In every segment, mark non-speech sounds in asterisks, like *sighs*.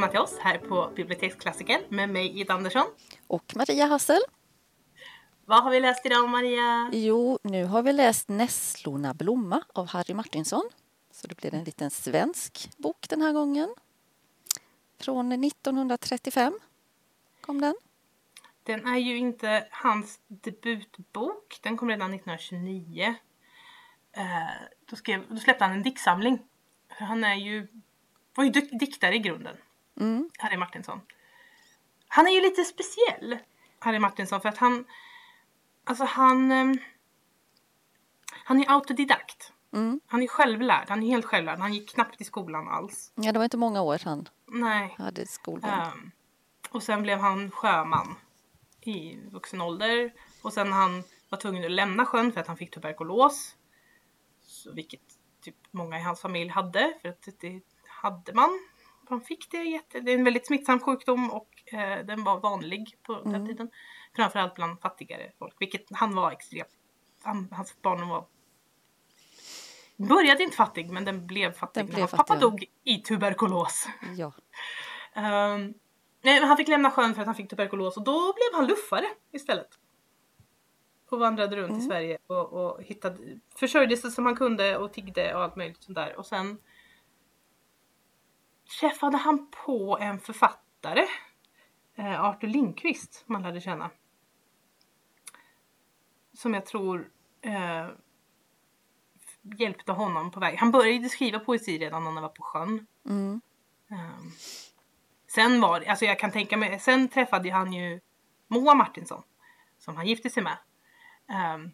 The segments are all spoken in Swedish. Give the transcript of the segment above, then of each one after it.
välkomna till oss här på Biblioteksklassiker med mig Ida Andersson. Och Maria Hassel. Vad har vi läst idag Maria? Jo, nu har vi läst Nässlorna blomma av Harry Martinsson. Så det blir en liten svensk bok den här gången. Från 1935 kom den. Den är ju inte hans debutbok. Den kom redan 1929. Eh, då, skrev, då släppte han en diktsamling. Han är ju, var ju diktare i grunden. Mm. Harry Martinsson. Han är ju lite speciell, Harry Martinsson, för att han... Alltså han... eh, Han är autodidakt. Mm. Han är självlärd. Han är helt självlärd. Han gick knappt i skolan alls. Ja, det var inte många år han Nej. hade skolgång. Ehm, och sen blev han sjöman i vuxen ålder. Och sen han var tvungen att lämna sjön för att han fick tuberkulos. Så, vilket typ många i hans familj hade. För att det hade man. Man fick det jätte... Det är en väldigt smittsam sjukdom och eh, den var vanlig på den Mm. tiden. Framförallt bland fattigare folk. Vilket han var extremt... Han, hans barndom var... Började inte fattig men den blev fattig. Den när blev hans pappa dog i tuberkulos. Ja. *laughs* Ehm, nej, han fick lämna sjön för att han fick tuberkulos och då blev han luffare istället. Och vandrade runt i Mm. Sverige och, och hittade, försörjde sig som han kunde och tiggde och allt möjligt sånt där. Och sen träffade han på en författare, eh, Arthur Lindqvist, som han lärde känna. Som jag tror eh, hjälpte honom på väg. Han började skriva poesi redan när han var på sjön. Mm. Ehm, sen var alltså jag kan tänka mig, sen träffade han ju Moa Martinsson som han gifte sig med. Um,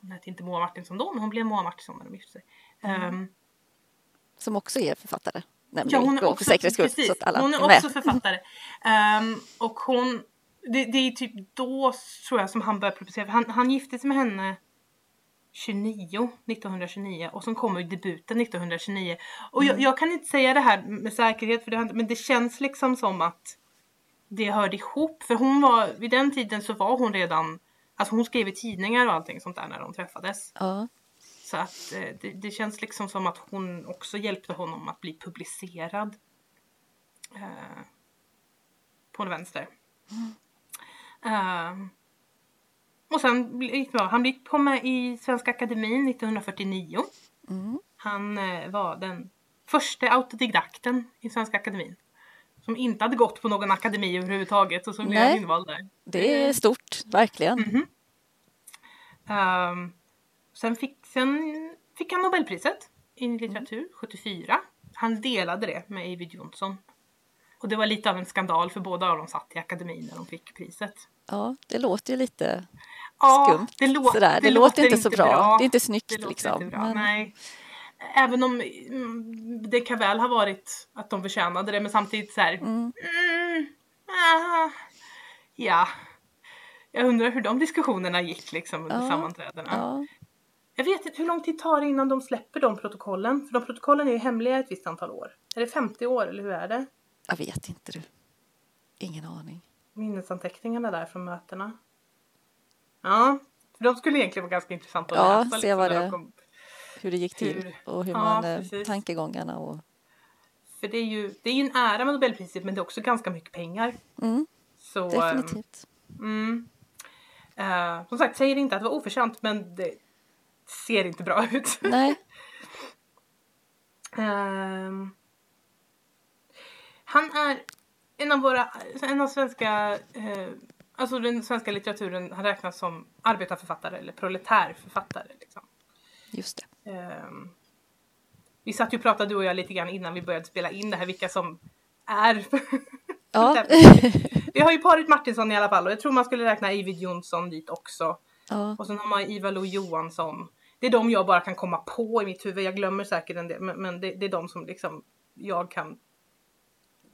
hon hette inte Moa Martinsson då, men hon blev Moa Martinsson när de gifte sig. Ehm, Som också är författare. Ja, hon är för också, säkerhets skull, precis, så att alla hon är är också författare. Ehm, och hon, det, det är typ då tror jag som han började publicera, för han, han gifte sig med henne 29, 1929 och sen kommer debuten 1929. Och jag, jag kan inte säga det här med säkerhet för det men det känns liksom som att det hörde ihop. För hon var, vid den tiden så var hon redan, alltså hon skrev i tidningar och allting sånt där när de träffades. Ja. Så att eh, det, det känns liksom som att hon också hjälpte honom att bli publicerad. Eh, på en vänster. Eh, och sen gick det bra. Han gick på med i Svenska Akademin 1949. Mm. Han eh, var den första autodidakten i Svenska Akademin. Som inte hade gått på någon akademi överhuvudtaget och så blev invald där. Det är stort, verkligen. Mhm. Ehm, sen, fick, sen fick han Nobelpriset i litteratur 74. Han delade det med Avy Johnson. Och det var lite av en skandal för båda av dem satt i akademin när de fick priset. Ja, det låter ju lite Ja, skumt. det, lå- sådär. Det, låter inte så bra. Det är inte snyggt Det låter liksom. inte bra. Men, Nej. Även om mm, det kan väl ha varit att de förtjänade det men samtidigt så här. mm, Mm, ah, ja. Jag undrar hur de diskussionerna gick liksom under Ja, sammanträdena. ja. Jag vet inte hur lång tid tar det innan de släpper de protokollen? För de protokollen är ju hemliga ett visst antal år. Är det 50 år eller hur är det? Jag vet inte du. Ingen aning. Minnesanteckningarna där från mötena. Ja, för de skulle egentligen vara ganska intressant att Ja, läsa. se liksom, vad när de det- kom- Hur det gick till Hur- och hur Ja, man, eh, precis. tankegångarna och... För det är, ju, det är ju en ära med Nobelpriset men det är också ganska mycket pengar. Mm, Så, definitivt. Mm. Eh, som sagt, säger inte att det var oförtjänt men det ser inte bra ut. Nej, *laughs* Ehm, han är en av våra, en av svenska, eh, alltså den svenska litteraturen, han räknas som arbetarförfattare eller proletärförfattare. Liksom. just det. Ehm, vi satt ju och pratade du och jag lite grann innan vi började spela in det här, vilka som är Ja. *laughs* Vi har ju paret Martinsson i alla fall och jag tror man skulle räkna Eivid Jonsson dit också. ja. Och sen har man Ivar Lo Johansson. Det är de jag bara kan komma på i mitt huvud. Jag glömmer säkert en del men, men det, det är de som liksom jag kan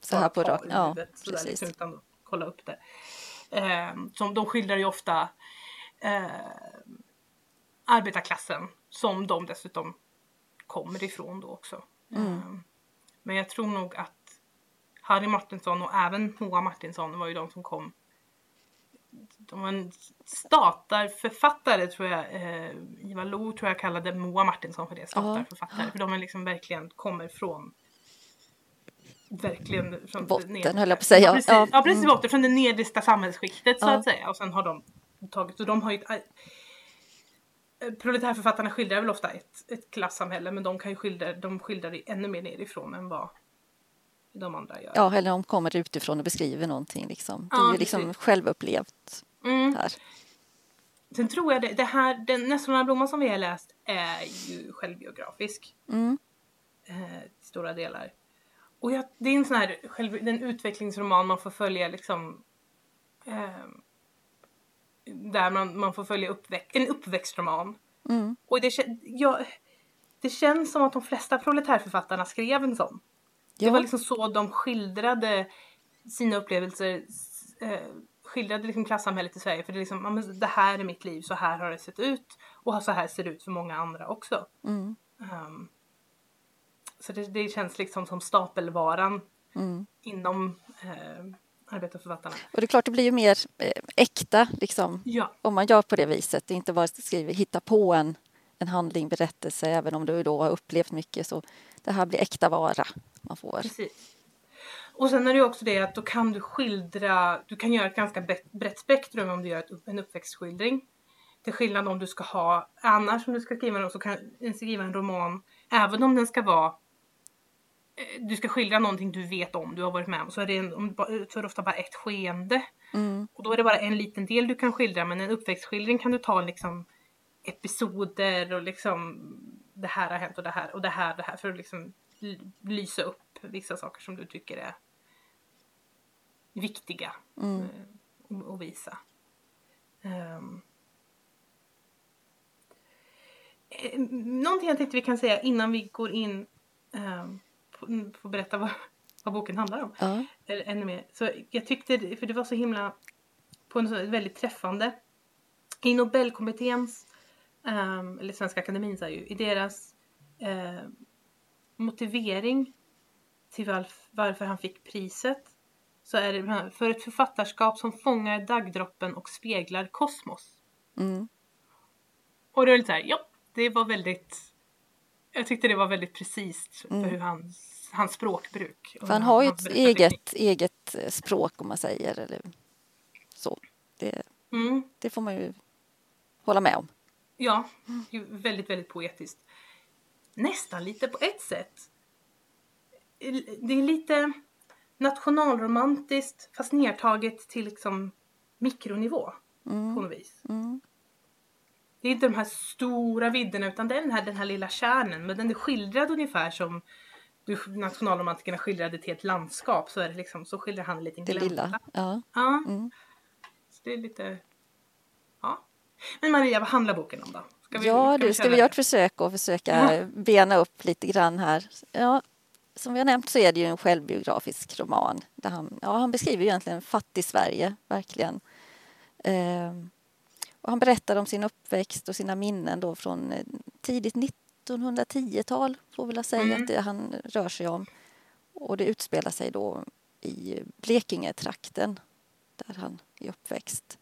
Så här på ta rak... i Ja, huvudet sådär precis. liksom, utan att kolla upp det. Ehm, som de skildrar ju ofta eh, arbetarklassen som de dessutom kommer ifrån då också. Mm. Ehm, men jag tror nog att Harry Martinsson och även Moa Martinsson var ju de som kom de var en statarförfattare tror jag, eh, Ivar Lo tror jag kallade Moa Martinsson för det, statarförfattare. Ja. För de är liksom verkligen kommer från verkligen från Botten, höll jag på att säga. Ja, precis, Ja, ja, precis mm. botten från det nedersta samhällsskiktet så Ja. att säga. Och sen har de tagit, och de har ju ett, eh, Proletärförfattarna skildrar väl ofta ett, ett klassamhälle men de kan ju skildra, de skildrar det ännu mer nerifrån än vad de andra gör. Ja, eller de kommer utifrån och beskriver någonting. Liksom. Det är Ja, ju liksom självupplevt Mm. här. Sen tror jag det, det här, den Nässlorna blomman som vi har läst är ju självbiografisk. Mm. eh, till stora delar. Och jag, det är en sån här själv, det är en utvecklingsroman man får följa liksom eh, där man, man får följa uppväxt, en uppväxtroman. Mm. Och det, jag, det känns som att de flesta proletärförfattarna skrev en sån. Det Ja. var liksom så de skildrade sina upplevelser, eh, skildrade liksom klassamhället i Sverige. För det är liksom, det här är mitt liv, så här har det sett ut. Och så här ser det ut för många andra också. Mm. Ehm, så det, det känns liksom som stapelvaran Mm. inom eh, arbetarförfattarna. Och det är klart, det blir ju mer eh, äkta liksom, Ja, om man gör på det viset. Det är inte bara skriver, hitta på en, en handling, berättelse, även om du då har upplevt mycket. Så det här blir äkta vara man får. precis. Och sen är det också det att då kan du skildra, du kan göra ett ganska brett, spektrum om du gör en uppväxtskildring. Till skillnad om du ska ha, annars om du ska skriva så kan, skriva en roman, även om den ska vara eh, du ska skildra någonting du vet om, du har varit med om, så är det, en, så är det ofta bara ett skeende. Mm. Och då är det bara en liten del du kan skildra men en uppväxtskildring kan du ta liksom episoder och liksom det här har hänt och det här och det här det här för att liksom lysa upp vissa saker som du tycker är viktiga Mm. eh, att- visa. Um, någonting jag tänkte vi kan säga innan vi går in um, på, på berätta vad, vad boken handlar om Ja. eller ännu mer. Så jag tyckte, för det var så himla, på en så väldigt träffande. I Nobelkommitténs, ehm, eller Svenska Akademin säger ju, i deras eh, motivering till varf, varför han fick priset så är det för ett författarskap som fångar dagdroppen och speglar kosmos. Mm. Och det är lite såhär, ja, det var väldigt, jag tyckte det var väldigt precis för Mm. hur hans, hans språkbruk. För han har ju ett eget, eget eh, språk om man säger. Eller så. Det, Mm. det får man ju hålla med om. Ja, väldigt, väldigt poetiskt. Nästan lite på ett sätt. Det är lite nationalromantiskt fast nedtaget till liksom mikronivå på något vis. Mm. Det är inte de här stora vidderna utan det är den här, den här lilla kärnen men den är skildrad ungefär som du, nationalromantikerna skildrade till ett landskap så är det liksom så skildrar han en liten Det glänta. lilla. Ja. Ja. Mm. Så det är lite... Ja. Men Maria, vad handlar boken om då? Ska vi, Ja, ska du, ska vi göra det? ett försök och försöka bena upp lite grann här? Ja, som vi har nämnt så är det ju en självbiografisk roman. Där han, ja, han beskriver egentligen fattig-Sverige, verkligen. Ehm, och han berättar om sin uppväxt och sina minnen då från eh, tidigt 1910-tal, får vi väl säga Mm. att det han rör sig om. Och det utspelar sig då i Blekinge-trakten, där han är uppväxt.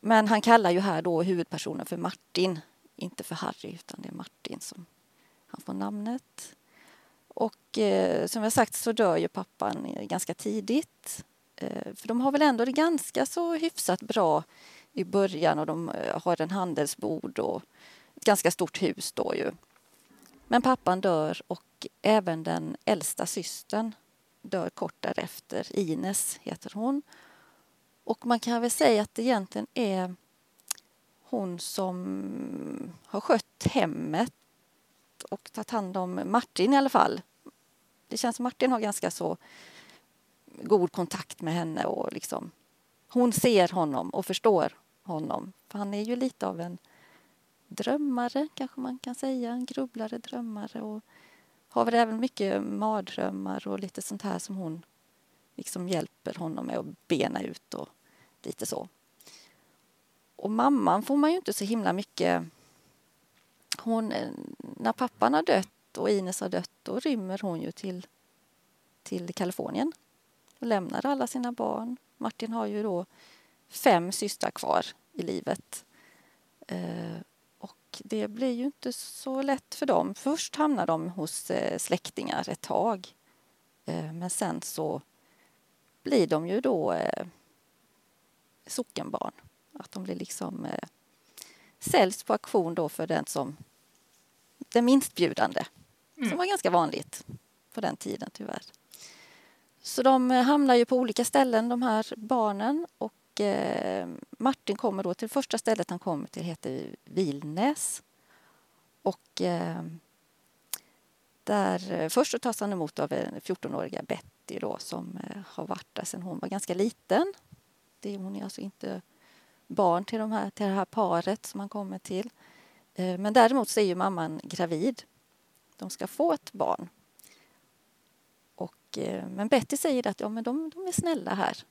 Men han kallar ju här då huvudpersonen för Martin, inte för Harry, utan det är Martin som han får namnet. Och eh, som jag sagt så dör ju pappan eh, ganska tidigt. Eh, för de har väl ändå det ganska så hyfsat bra i början och de eh, har en handelsbod och ett ganska stort hus då ju. Men pappan dör och även den äldsta systern dör kort därefter. Ines heter hon. Och man kan väl säga att det egentligen är hon som har skött hemmet och tagit hand om Martin i alla fall. Det känns som Martin har ganska så god kontakt med henne och liksom hon ser honom och förstår honom. För han är ju lite av en drömmare kanske man kan säga, en grubblare, drömmare och har väl även mycket mardrömmar och lite sånt här som hon liksom hjälper honom med att bena ut och lite så. Och mamman får man ju inte så himla mycket... Hon, när pappan har dött och Ines har dött då rymmer hon ju till, till Kalifornien och lämnar alla sina barn. Martin har ju då fem systrar kvar i livet. Eh, och det blir ju inte så lätt för dem. Först hamnar de hos eh, släktingar ett tag Eh, men sen så blir de ju då eh, sockenbarn. Att de blir liksom eh, säljs på auktion då för den som den minstbjudande. Mm. Som var ganska vanligt på den tiden tyvärr. Så de eh, hamnar ju på olika ställen de här barnen och eh, Martin kommer då till första stället han kommer till heter Vilnäs. Och eh, där, eh, först så tas han emot av en 14-åriga Betty då som eh, har varit där sedan hon var ganska liten. Det, hon är alltså inte barn till, de här, till det här paret som han kommer till. Eh, men däremot så är ju mamman gravid. De ska få ett barn. Och, eh, men Betty säger att ja, men de, de är snälla här.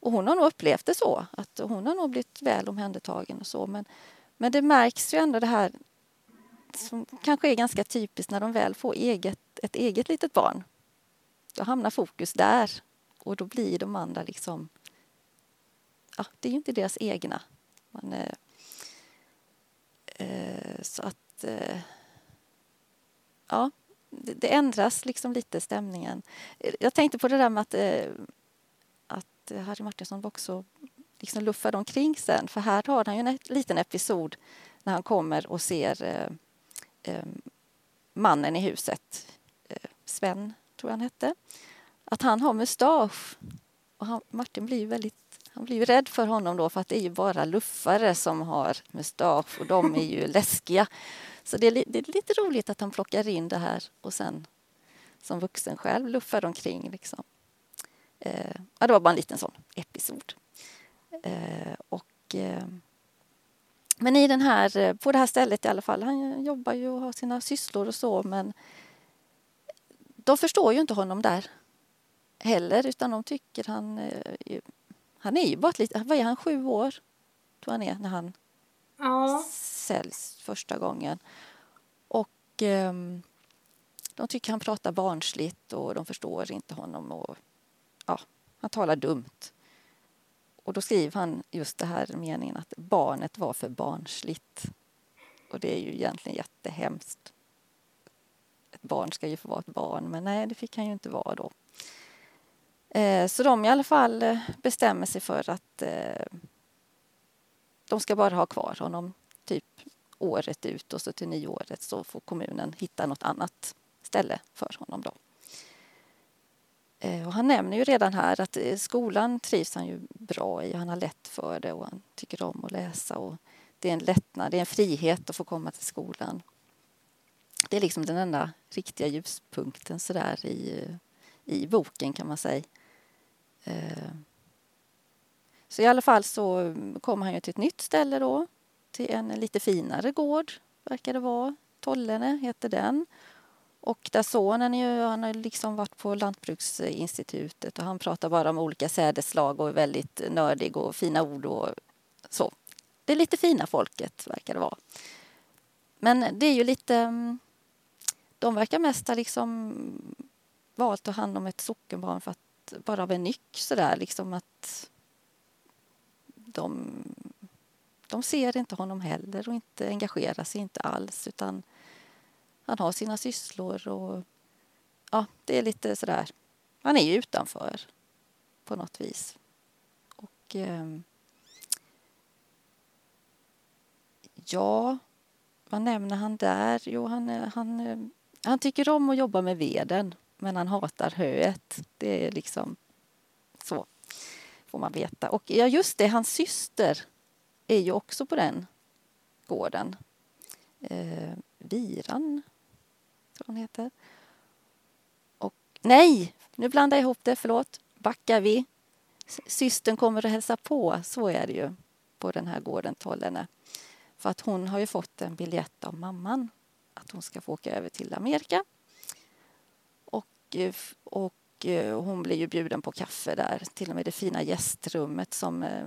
Och hon har nog upplevt det så, att hon har nog blivit väl omhändertagen och så. Men, men det märks ju ändå det här som kanske är ganska typiskt när de väl får eget, ett eget litet barn. Då hamnar fokus där och då blir de andra liksom... Ja, det är ju inte deras egna. Man, eh, eh, så att... Eh, ja, det, det, ändras liksom lite stämningen. Eh, jag tänkte på det där med att, eh, att eh, Harry Martinsson också liksom luffade omkring sen. För här har han ju en liten episod när han kommer och ser eh, eh, mannen i huset, eh, Sven tror jag han hette, att han har mustasch. Och han, Martin blir väldigt han blir rädd för honom då för att det är ju bara luffare som har mustasch och de är ju *laughs* läskiga. Så det är, det är, lite roligt att han plockar in det här och sen som vuxen själv luffar omkring. Liksom. Eh, ja, det var bara en liten sån episod. Eh, och eh, men i den här, eh, på det här stället i alla fall, han jobbar ju och har sina sysslor och så men de förstår ju inte honom där heller utan de tycker han... Eh, han är ju bara ett litet... Vad är han, sju år? tror han är när han ja. säljs första gången. Och eh, de tycker han pratar barnsligt och de förstår inte honom och ja, han talar dumt. Och då skriver han just det här meningen att barnet var för barnsligt. Och det är ju egentligen jättehemskt. Ett barn ska ju få vara ett barn, men nej, det fick han ju inte vara då. Eh, så de i alla fall eh, bestämmer sig för att eh, de ska bara ha kvar honom typ året ut och så till nyåret så får kommunen hitta något annat ställe för honom då. Eh, och han nämner ju redan här att eh, skolan trivs han ju bra i. Han har lätt för det och han tycker om att läsa. Och det är en lättnad, det är en frihet att få komma till skolan. Det är liksom den enda riktiga ljuspunkten sådär i, eh, i boken kan man säga. Så i alla fall så kom han ju till ett nytt ställe då. Till en lite finare gård, verkar det vara. Tollene heter den. Och där sonen ju, han har liksom varit på Lantbruksinstitutet och han pratar bara om olika sädesslag och är väldigt nördig och fina ord och så. Det är lite fina folket, verkar det vara. Men det är ju lite... De verkar mest ha liksom valt att ta hand om ett sockenbarn för att bara av en nyck sådär liksom att de, de ser inte honom heller och inte engagerar sig inte alls utan han har sina sysslor och ja, det är lite sådär. Han är ju utanför på något vis. Och eh, ja, vad nämner han där? Jo, han, han, han tycker om att jobba med veden men han hatar höet. Det är liksom så, får man veta. Och ja, just det, hans syster är ju också på den gården. Eh, Viran tror hon heter. Och nej, nu blandar jag ihop det, förlåt. Backar vi. Systern kommer att hälsa på, så är det ju på den här gården Tollene. För att hon har ju fått en biljett av mamman att hon ska få åka över till Amerika. Och, eh, och och eh, hon blir ju bjuden på kaffe där, till och med det fina gästrummet som eh,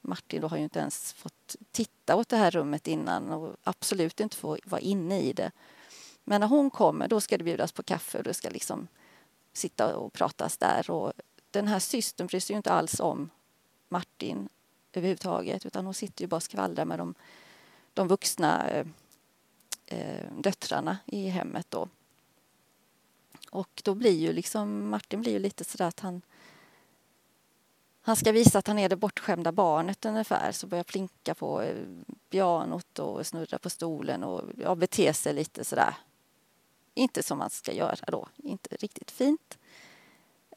Martin då har ju inte ens fått titta åt det här rummet innan och absolut inte få vara inne i det. Men när hon kommer då ska det bjudas på kaffe och det ska liksom sitta och pratas där. Och den här systern bryr sig ju inte alls om Martin överhuvudtaget utan hon sitter ju bara och skvallrar med de, de vuxna eh, eh, döttrarna i hemmet då. Och då blir ju liksom Martin blir ju lite sådär att han han ska visa att han är det bortskämda barnet ungefär, så börjar plinka på eh, pianot och snurra på stolen och ja, bete sig lite sådär. Inte som man ska göra då, inte riktigt fint.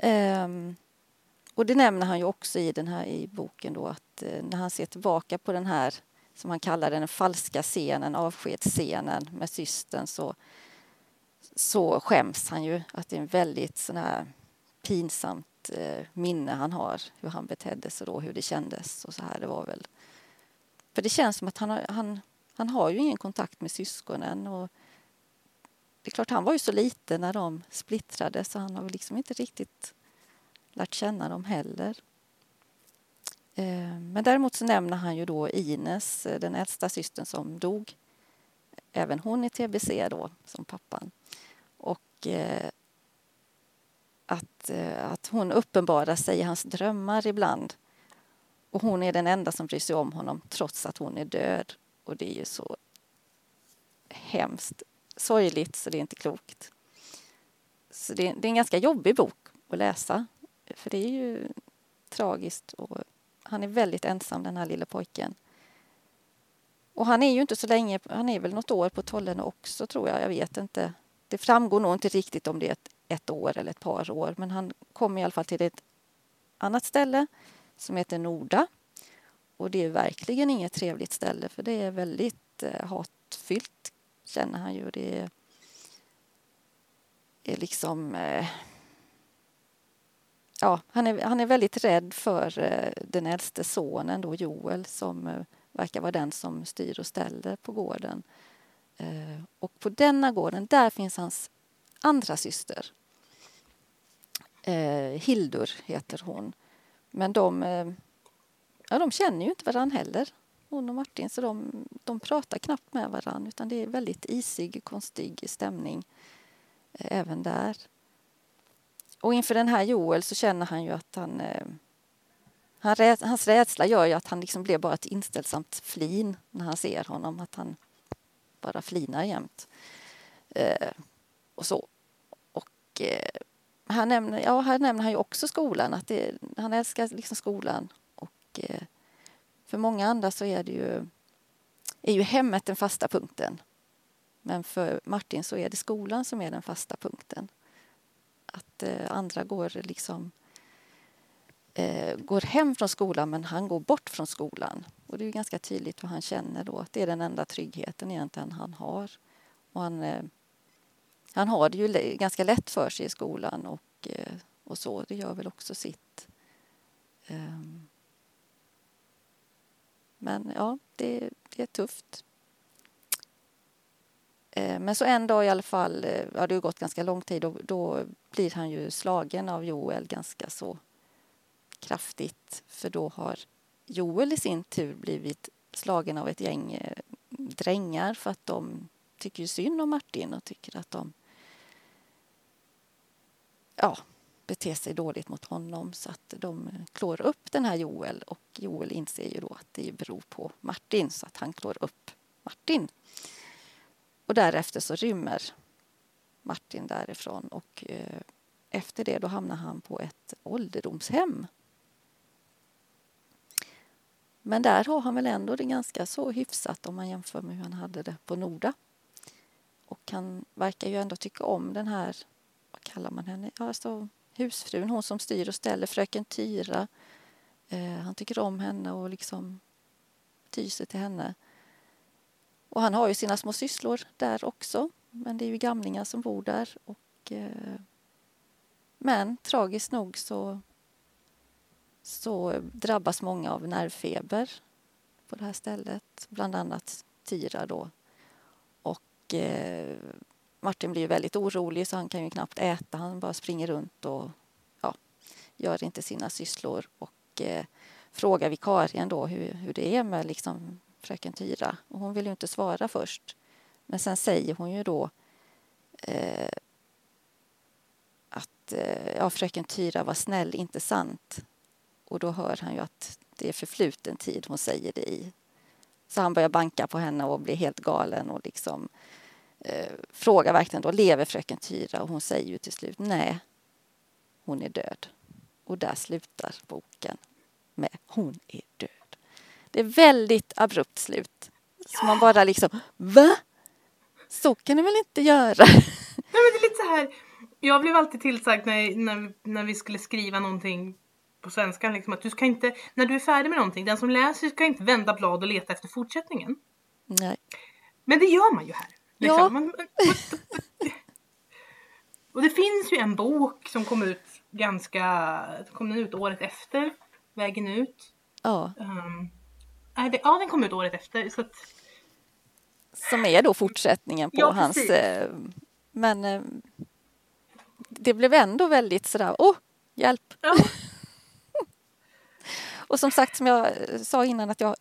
Um, och det nämner han ju också i den här i boken då att eh, när han ser tillbaka på den här som han kallar den falska scenen, avskedsscenen med systern så, så skäms han ju att det är en väldigt sån här pinsamt eh, minne han har, hur han betedde sig då, hur det kändes och så här. Det var väl... För det känns som att han har, han, han har ju ingen kontakt med syskonen och det är klart, han var ju så liten när de splittrades så han har liksom inte riktigt lärt känna dem heller. Eh, men däremot så nämner han ju då Ines, eh, den äldsta systern som dog. Även hon i tbc då, som pappan. Och eh, att, eh, att hon uppenbarar sig i hans drömmar ibland. Och hon är den enda som bryr sig om honom trots att hon är död. Och det är ju så hemskt sorgligt så det är inte klokt. Så det, det är en ganska jobbig bok att läsa. För det är ju tragiskt och han är väldigt ensam den här lilla pojken. Och han är ju inte så länge, han är väl något år på Tollene också tror jag, jag vet inte. Det framgår nog inte riktigt om det är ett, ett år eller ett par år men han kommer i alla fall till ett annat ställe som heter Norda. Och det är verkligen inget trevligt ställe för det är väldigt eh, hatfyllt känner han ju. Det är, är liksom eh, ja, han, är, han är väldigt rädd för eh, den äldste sonen då, Joel som eh, verkar vara den som styr och ställer på gården. Eh, och på denna gården, där finns hans andra syster. Eh, Hildur heter hon. Men de, eh, ja, de känner ju inte varandra heller, hon och Martin, så de, de pratar knappt med varandra utan det är väldigt isig, konstig stämning även där. Och inför den här Joel så känner han ju att han... Han hans rädsla gör ju att han liksom blir bara ett inställsamt flin när han ser honom. Att han bara flinar jämt. Eh, och så. Och eh, här, nämner, ja, här nämner han ju också skolan. Att det, han älskar liksom skolan. Och eh, för många andra så är det ju, är ju hemmet den fasta punkten. Men för Martin så är det skolan som är den fasta punkten att eh, andra går liksom eh, går hem från skolan men han går bort från skolan. Och det är ganska tydligt vad han känner då, att det är den enda tryggheten egentligen han har. Och han, eh, han har det ju ganska lätt för sig i skolan och, eh, och så, det gör väl också sitt. Ehm. Men ja, det, det är tufft. Eh, men så en dag i alla fall, ja det har gått ganska lång tid, då, då blir han ju slagen av Joel ganska så kraftigt. För då har Joel i sin tur blivit slagen av ett gäng eh, drängar för att de tycker synd om Martin och tycker att de ja, beter sig dåligt mot honom så att de eh, klår upp den här Joel och Joel inser ju då att det beror på Martin så att han klår upp Martin. Och därefter så rymmer Martin därifrån och eh, efter det då hamnar han på ett ålderdomshem. Men där har han väl ändå det ganska så hyfsat om man jämför med hur han hade det på Norda. Och han verkar ju ändå tycka om den här, vad kallar man henne, alltså husfrun, hon som styr och ställer, fröken Tyra. Eh, han tycker om henne och liksom tyr sig till henne. Och han har ju sina små sysslor där också. Men det är ju gamlingar som bor där. Och, eh, men tragiskt nog så, så drabbas många av nervfeber på det här stället. Bland annat Tyra då. Och eh, Martin blir väldigt orolig så han kan ju knappt äta. Han bara springer runt och ja, gör inte sina sysslor. Och eh, frågar vikarien då hur, hur det är med liksom fröken Tyra. Och hon vill ju inte svara först. Men sen säger hon ju då eh, att eh, ja, fröken Tyra var snäll, inte sant. Och då hör han ju att det är förfluten tid hon säger det i. Så han börjar banka på henne och blir helt galen och liksom eh, frågar verkligen då, lever fröken Tyra? Och hon säger ju till slut, nej, hon är död. Och där slutar boken med, hon är död. Det är väldigt abrupt slut. Ja. Så man bara liksom, va? Så kan ni väl inte göra? Nej men det är lite så här, jag blev alltid tillsagd när, när, när vi skulle skriva någonting på svenska, liksom, att du ska inte, när du är färdig med någonting, den som läser ska inte vända blad och leta efter fortsättningen. Nej. Men det gör man ju här. Liksom. Ja. Man, *laughs* och det finns ju en bok som kom ut ganska, kom ut året efter, Vägen ut. Ja. Um, det, ja, den kom ut året efter. Så att... Som är då fortsättningen på ja, hans... Eh, men eh, det blev ändå väldigt sådär, åh, hjälp! Ja. *laughs* och som sagt, som jag sa innan, att jag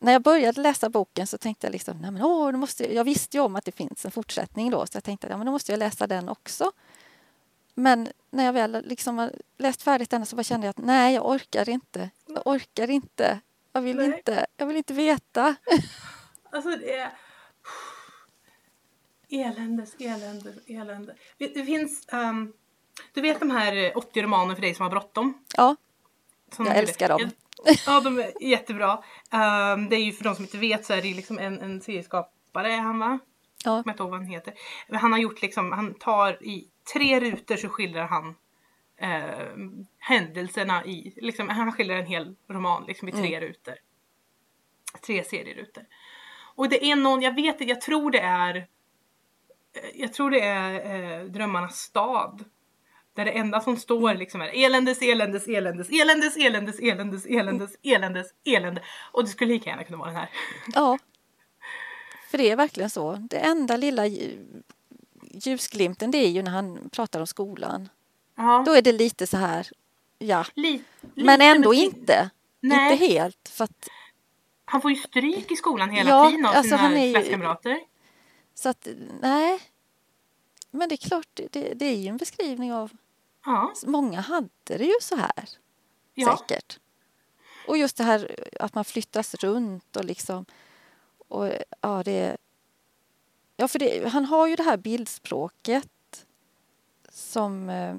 när jag började läsa boken så tänkte jag liksom, nej men åh, då måste, jag visste ju om att det finns en fortsättning då, så jag tänkte, ja men då måste jag läsa den också. Men när jag väl liksom har läst färdigt den så bara kände jag att nej, jag orkar inte. Jag orkar inte. Jag vill, inte, jag vill inte veta. *laughs* Alltså det är... Eländes, eländes, elände. Det finns... Um, du vet de här 80 romaner för dig som har bråttom? Ja. Jag älskar dem. Ja, de är jättebra. Um, det är ju för de som inte vet så är det liksom en, en serieskapare är han va? Ja. Jag kommer inte ihåg vad han heter. Han har gjort liksom, han tar i tre rutor så skildrar han eh, händelserna i, liksom, han skildrar en hel roman liksom i tre mm. rutor. Tre serierutor. Och det är någon, jag vet jag tror det är eh, jag tror det är eh, Drömmarnas stad. Där det enda som står liksom är eländes, eländes, eländes, eländes, eländes, eländes, eländes, eländes, elände. Och det skulle lika gärna kunna vara den här. Ja. *laughs* För det är verkligen så. Det enda lilla ljusglimten det är ju när han pratar om skolan. Ja. Då är det lite så här, ja. Li men ändå men inte. Nej. Inte helt. För att, han får ju stryk i skolan hela ja, tiden av alltså sina är, klasskamrater. Så att, nej. Men det är klart, det, det är ju en beskrivning av... Ja. Många hade det ju så här. Ja. Säkert. Och just det här att man flyttas runt och liksom... Och ja, det... Ja, för det, han har ju det här bildspråket som... Eh,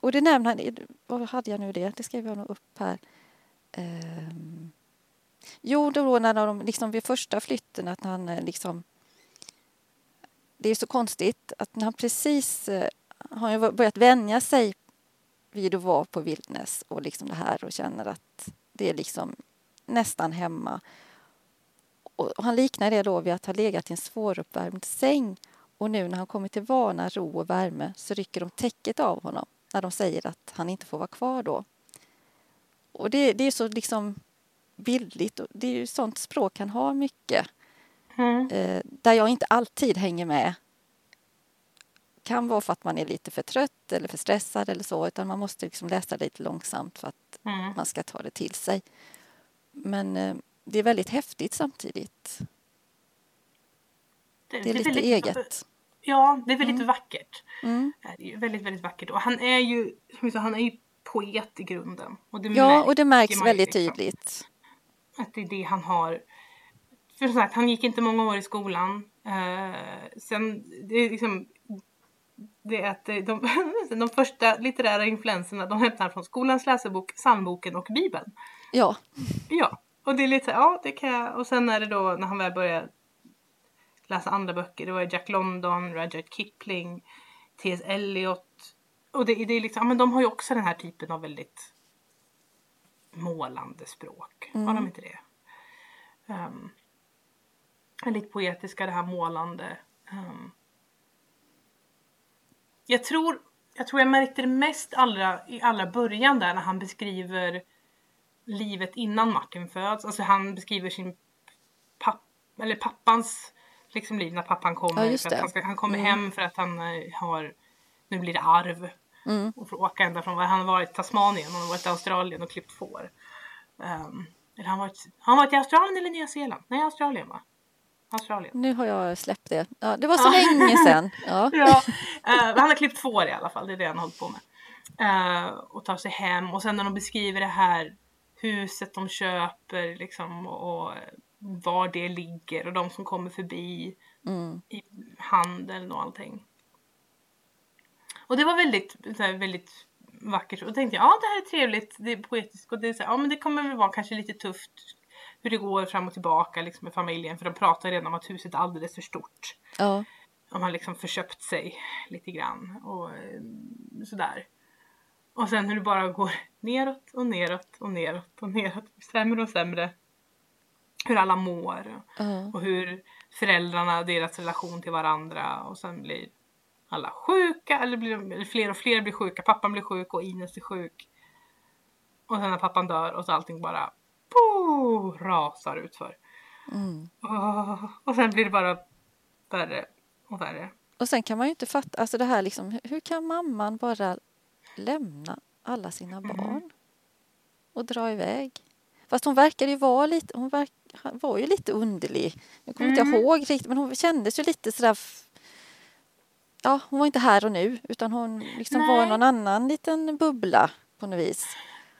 och det nämner han... Vad hade jag nu det? Det skrev jag nog upp här. Um, jo, då när de liksom vid första flytten att han eh, liksom... Det är så konstigt att när han precis eh, har ju börjat vänja sig vid att vara på Vildnäs och liksom det här och känner att det är liksom nästan hemma. Och han liknar det då vid att ha legat i en svåruppvärmd säng och nu när han kommer till vana, ro och värme så rycker de täcket av honom när de säger att han inte får vara kvar då. Och det, det är så liksom bildligt och det är ju sånt språk han har mycket. Mm. Eh, där jag inte alltid hänger med. Kan vara för att man är lite för trött eller för stressad eller så utan man måste liksom läsa lite långsamt för att mm. man ska ta det till sig. Men eh, det är väldigt häftigt samtidigt. Det, det är lite väldigt, eget. Ja, det är väldigt mm. vackert. Mm. Det är väldigt, väldigt vackert. Och han är ju, som sa, han är ju poet i grunden. Och det ja, och det märks väldigt liksom, tydligt. Att det är det han har. För sagt, han gick inte många år i skolan. Uh, sen, det är liksom det är att de, *laughs* de första litterära influenserna de hämtar från skolans läsebok, psalmboken och bibeln. Ja. Ja, och det är lite ja det kan jag. Och sen är det då när han väl börjar läsa andra böcker. Det var Jack London, Rudyard Kipling, T.S. Eliot. Och det, det är liksom, ja men de har ju också den här typen av väldigt målande språk. Mm. Har de inte det? Um, lite poetiska, det här målande. Um, jag tror jag tror jag märkte det mest allra, i allra början där när han beskriver livet innan Martin föds. Alltså han beskriver sin papp, eller pappans liksom liv när pappan kommer. Ja, för att han, ska, han kommer mm. hem för att han eh, har, nu blir det arv. Mm. Och får åka ända från, han har varit i Tasmanien han har varit i Australien och klippt får. Um, eller han varit, han varit i Australien eller Nya Zeeland? Nej, Australien va? Australien. Nu har jag släppt det. Ja, det var så länge sedan. *laughs* Ja. ja uh, han har klippt får i alla fall, det är det han har hållit på med. Uh, och tar sig hem och sen när de beskriver det här huset de köper liksom och var det ligger och de som kommer förbi Mm. i handeln och allting. Och det var väldigt, här, väldigt vackert. Och då tänkte jag, ja det här är trevligt, det är poetiskt och det är så här, ja men det kommer väl vara kanske lite tufft hur det går fram och tillbaka liksom med familjen för de pratar redan om att huset är alldeles för stort. Ja. De har liksom förköpt sig lite grann och eh, sådär. Och sen hur det bara går neråt och neråt och neråt och neråt. Sämre och sämre. Hur alla mår Ja. och hur föräldrarna, deras relation till varandra och sen blir alla sjuka eller, blir, eller fler och fler blir sjuka. Pappan blir sjuk och Ines är sjuk. Och sen när pappan dör och så allting bara po, rasar utför. Mm. Åh, och sen blir det bara värre och värre. Och sen kan man ju inte fatta, alltså det här liksom, hur- kan mamman bara lämna alla sina Mm. barn och dra iväg? Fast hon verkade ju vara lite, hon verk, var ju lite underlig. Nu kommer inte Mm. jag ihåg riktigt, men hon kändes ju lite sådär Ja, hon var inte här och nu utan hon liksom var i Nej. någon annan liten bubbla på något vis.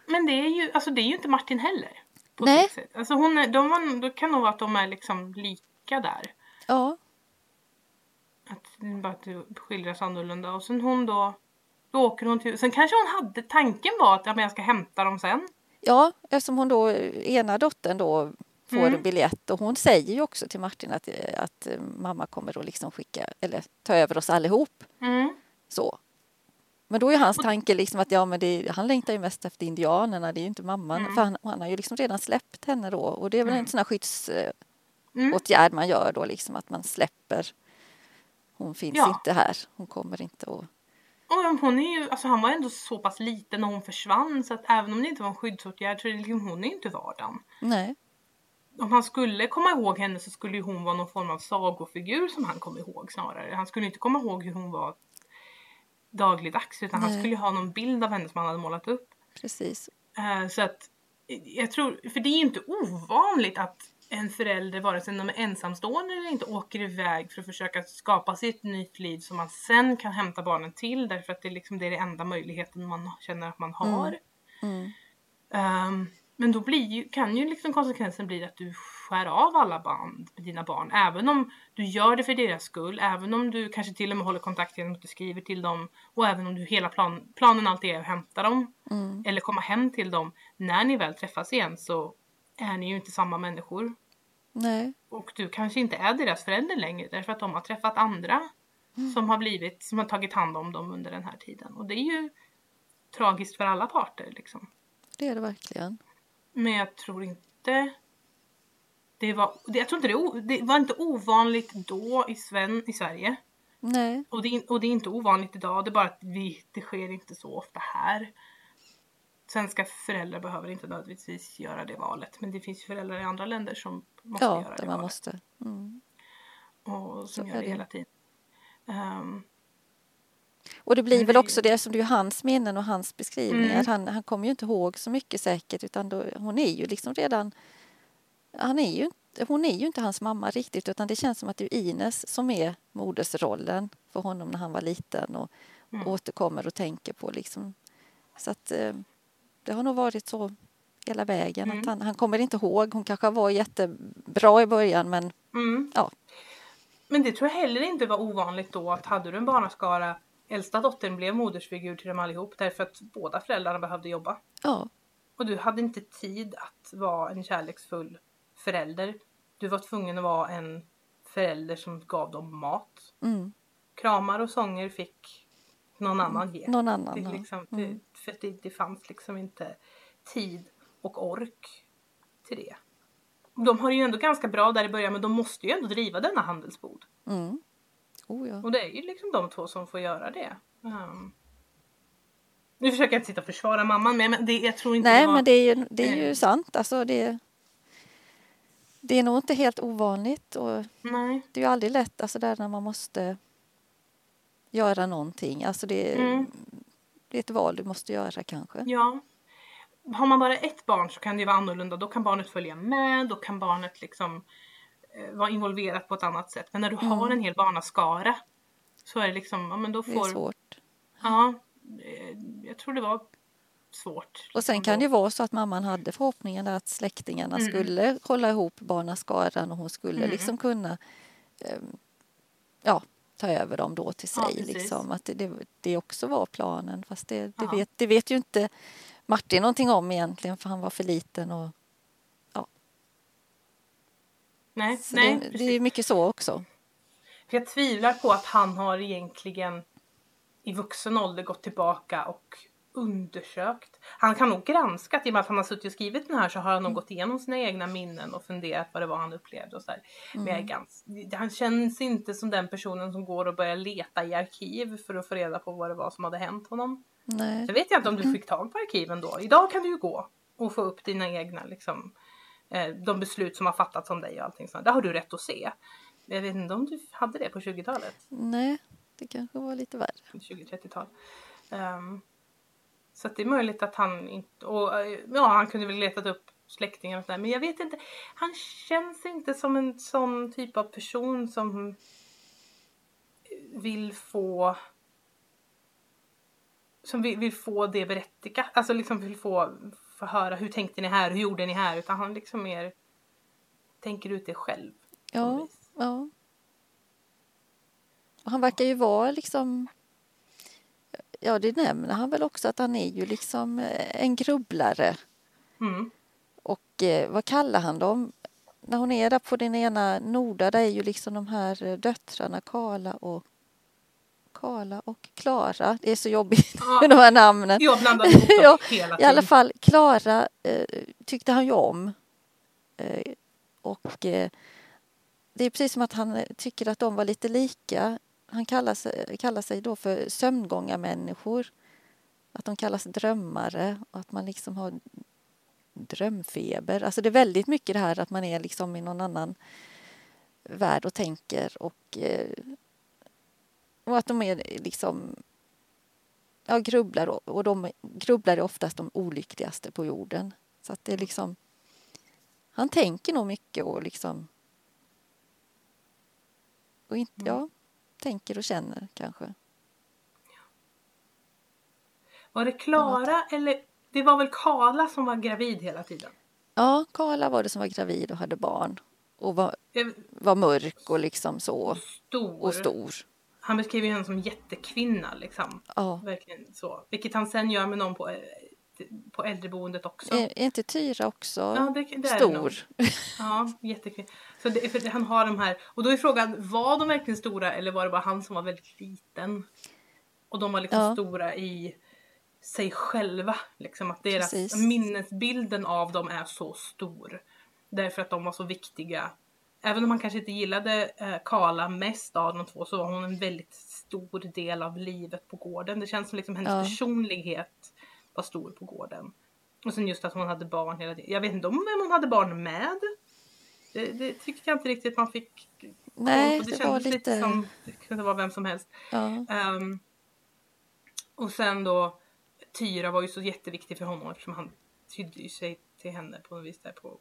Men det är ju, alltså det är ju inte Martin heller. På Nej. sitt sätt. Alltså hon är, de var, då kan nog vara att de är liksom lika där. Ja, Att det bara att det skildras annorlunda. Och sen hon då, då åker hon till, sen kanske hon hade, tanken var att ja, men jag ska hämta dem sen. ja eftersom hon då, ena dottern då får Mm. en biljett och hon säger ju också till Martin att, att eh, mamma kommer att liksom skicka eller ta över oss allihop. Mm. Så. Men då är hans tanke liksom att ja, men det, han längtar ju mest efter indianerna, det är ju inte mamman. Mm. För han, han har ju liksom redan släppt henne då och det är väl en sån här skyddsåtgärd Mm. man gör då liksom att man släpper. Hon finns Ja. inte här, hon kommer inte att... Och hon är ju, alltså han var ändå så pass liten när hon försvann så att även om det inte var en skyddsåtgärd så är liksom, hon är inte vardagen. Nej, Om han skulle komma ihåg henne så skulle ju hon vara någon form av sagofigur som han kom ihåg snarare. Han skulle inte komma ihåg hur hon var dagligdags utan han Nej. skulle ju ha någon bild av henne som han hade målat upp. precis. Eh, Så att eh, jag tror, för det är ju inte ovanligt att en förälder, vare sig de är ensamstående eller inte, åker iväg för att försöka skapa sig ett nytt liv som man sen kan hämta barnen till därför att det är liksom det är det enda möjligheten man känner att man har. Mm. Ehm, men då blir ju, kan ju liksom konsekvensen bli att du skär av alla band med dina barn. Även om du gör det för deras skull, även om du kanske till och med håller kontakt genom att du skriver till dem och även om du hela plan, planen alltid är att hämta dem Mm. eller komma hem till dem. När ni väl träffas igen så är ni ju inte samma människor. Nej, Och du kanske inte är deras förälder längre därför att de har träffat andra som har blivit, som har tagit hand om dem under den här tiden. Och det är ju tragiskt för alla parter liksom. det är det verkligen. Men jag tror inte det var, jag tror inte det, det var inte ovanligt då i, Sven, i Sverige. Nej, Och det, är- och det är inte ovanligt idag. Det är bara att vi, det sker inte så ofta här. Svenska föräldrar behöver inte nödvändigtvis göra det valet. Men det finns ju föräldrar i andra länder som måste ja, göra det man valet. måste. Mm. Och som Så gör är det hela tiden. Ehm, Och det blir väl det- också det som det är hans minnen och hans beskrivningar. Mm. Han, han kommer ju inte ihåg så mycket säkert utan då, hon är ju liksom redan... Han är ju, hon är ju inte hans mamma riktigt utan det känns som att det är Ines som är modersrollen för honom när han var liten och Mm. återkommer och tänker på liksom. Så att eh, det har nog varit så hela vägen. Mm. Att han, han kommer inte ihåg. Hon kanske var jättebra i början men mm. ja, Men det tror jag heller inte var ovanligt då att hade du en barnaskara Äldsta dottern blev modersfigur till dem allihop därför att båda föräldrarna behövde jobba. ja, Och du hade inte tid att vara en kärleksfull förälder. Du var tvungen att vara en förälder som gav dem mat. mm, Kramar och sånger fick någon annan ge. någon annan. Det, ja. liksom, Mm. det, för det, det fanns liksom inte tid och ork till det. De har ju ändå ganska bra där i början men de måste ju ändå driva denna handelsbod. Mm. Oh, ja. Och det är ju liksom de två som får göra det. Um, nu försöker jag inte sitta och försvara mamman men men det, jag tror inte Nej, det var... men det är ju, det är ju eh. sant. Alltså det, det är nog inte helt ovanligt. Och Nej. det är ju aldrig lätt alltså där när man måste göra någonting. Alltså det, Mm. det är ett val du måste göra kanske. Ja. Har man bara ett barn så kan det vara annorlunda. Då kan barnet följa med, då kan barnet liksom vara involverat på ett annat sätt. Men när du har en hel barnaskara så är det liksom, ja men då Det är får... svårt. Ja, eh, jag tror det var svårt. Och sen kan det ju vara så att mamman hade förhoppningen att släktingarna Mm. skulle hålla ihop barnaskaran och hon skulle Mm. liksom kunna eh, ja, ta över dem då till sig. Ja, liksom, att det, det, också var planen. Fast det, det, vet, det vet ju inte Martin någonting om egentligen för han var för liten. Och, Nej, så nej det, det är mycket så också. För jag tvivlar på att han har egentligen i vuxen ålder gått tillbaka och undersökt. Han kan nog granskat, i och med att han har suttit och skrivit den här så har han nog gått igenom sina egna minnen och funderat vad det var han upplevde och så där. Men gans, han känns inte som den personen som går och börjar leta i arkiv för att få reda på vad det var som hade hänt honom. Nej. Sen vet jag inte om du fick tag på arkiven då. Idag kan du ju gå och få upp dina egna liksom, de beslut som har fattats om dig och allting sånt. Det har du rätt att se. Jag vet inte om du hade det på 20-talet, Nej, det kanske var lite värre. 20-30-tal. Ehm, så det är möjligt att han inte, och eh, ja han kunde väl letat upp släktingar och sådär men jag vet inte, han känns inte som en sån typ av person som vill få som vill, vill få det berättigat, alltså liksom vill få, få höra hur tänkte ni här, hur gjorde ni här, utan han liksom mer tänker ut det själv. Ja, ja. Och han verkar ju vara liksom... Ja, det nämner han väl också att han är ju liksom eh, en grubblare. Mm. Och eh, vad kallar han dem? När hon är där på den ena Norda, där är ju liksom de här eh, döttrarna Karla och Karla och Klara. Det är så jobbigt Ja. med de här namnen. Jag blandar ihop dem *laughs* Ja, hela I tiden. alla fall, Klara eh, tyckte han ju om. Eh, och eh, det är precis som att han eh, tycker att de var lite lika. Han kallar sig, kallar sig då för sömngångarmänniskor. Att de kallas drömmare och att man liksom har drömfeber. Alltså det är väldigt mycket det här att man är liksom i någon annan värld och tänker och, eh, och att de är liksom ja, grubblar och, de grubblar är oftast de olyckligaste på jorden. Så att det är liksom han tänker nog mycket och liksom och inte, ja, tänker och känner kanske. Var det Klara eller det var väl Karla som var gravid hela tiden? Ja, Karla var det som var gravid och hade barn och var, var mörk och liksom så Stor. och stor. Han beskriver ju henne som jättekvinna liksom. Ja. Verkligen så. Vilket han sen gör med någon på, eh, på äldreboendet också. Är, är inte Tyra också Ja, det, det stor? Ja, jättekvinna. Så det, för han har de här, och då är frågan, var de verkligen stora eller var det bara han som var väldigt liten? Och de var liksom Ja. stora i sig själva. Liksom att deras Precis. minnesbilden av dem är så stor. Därför att de var så viktiga. Även om han kanske inte gillade eh, Karla mest av de två så var hon en väldigt stor del av livet på gården. Det känns som liksom hennes Ja. personlighet var stor på gården. Och sen just att hon hade barn hela tiden. Jag vet inte om vem hon hade barn med. Det, det tyckte jag inte riktigt man fick Nej. Det, det kändes lite lite... som det kunde vara vem som helst. Ja, Ehm, och sen då Tyra var ju så jätteviktig för honom eftersom han tydde sig till henne på något vis där på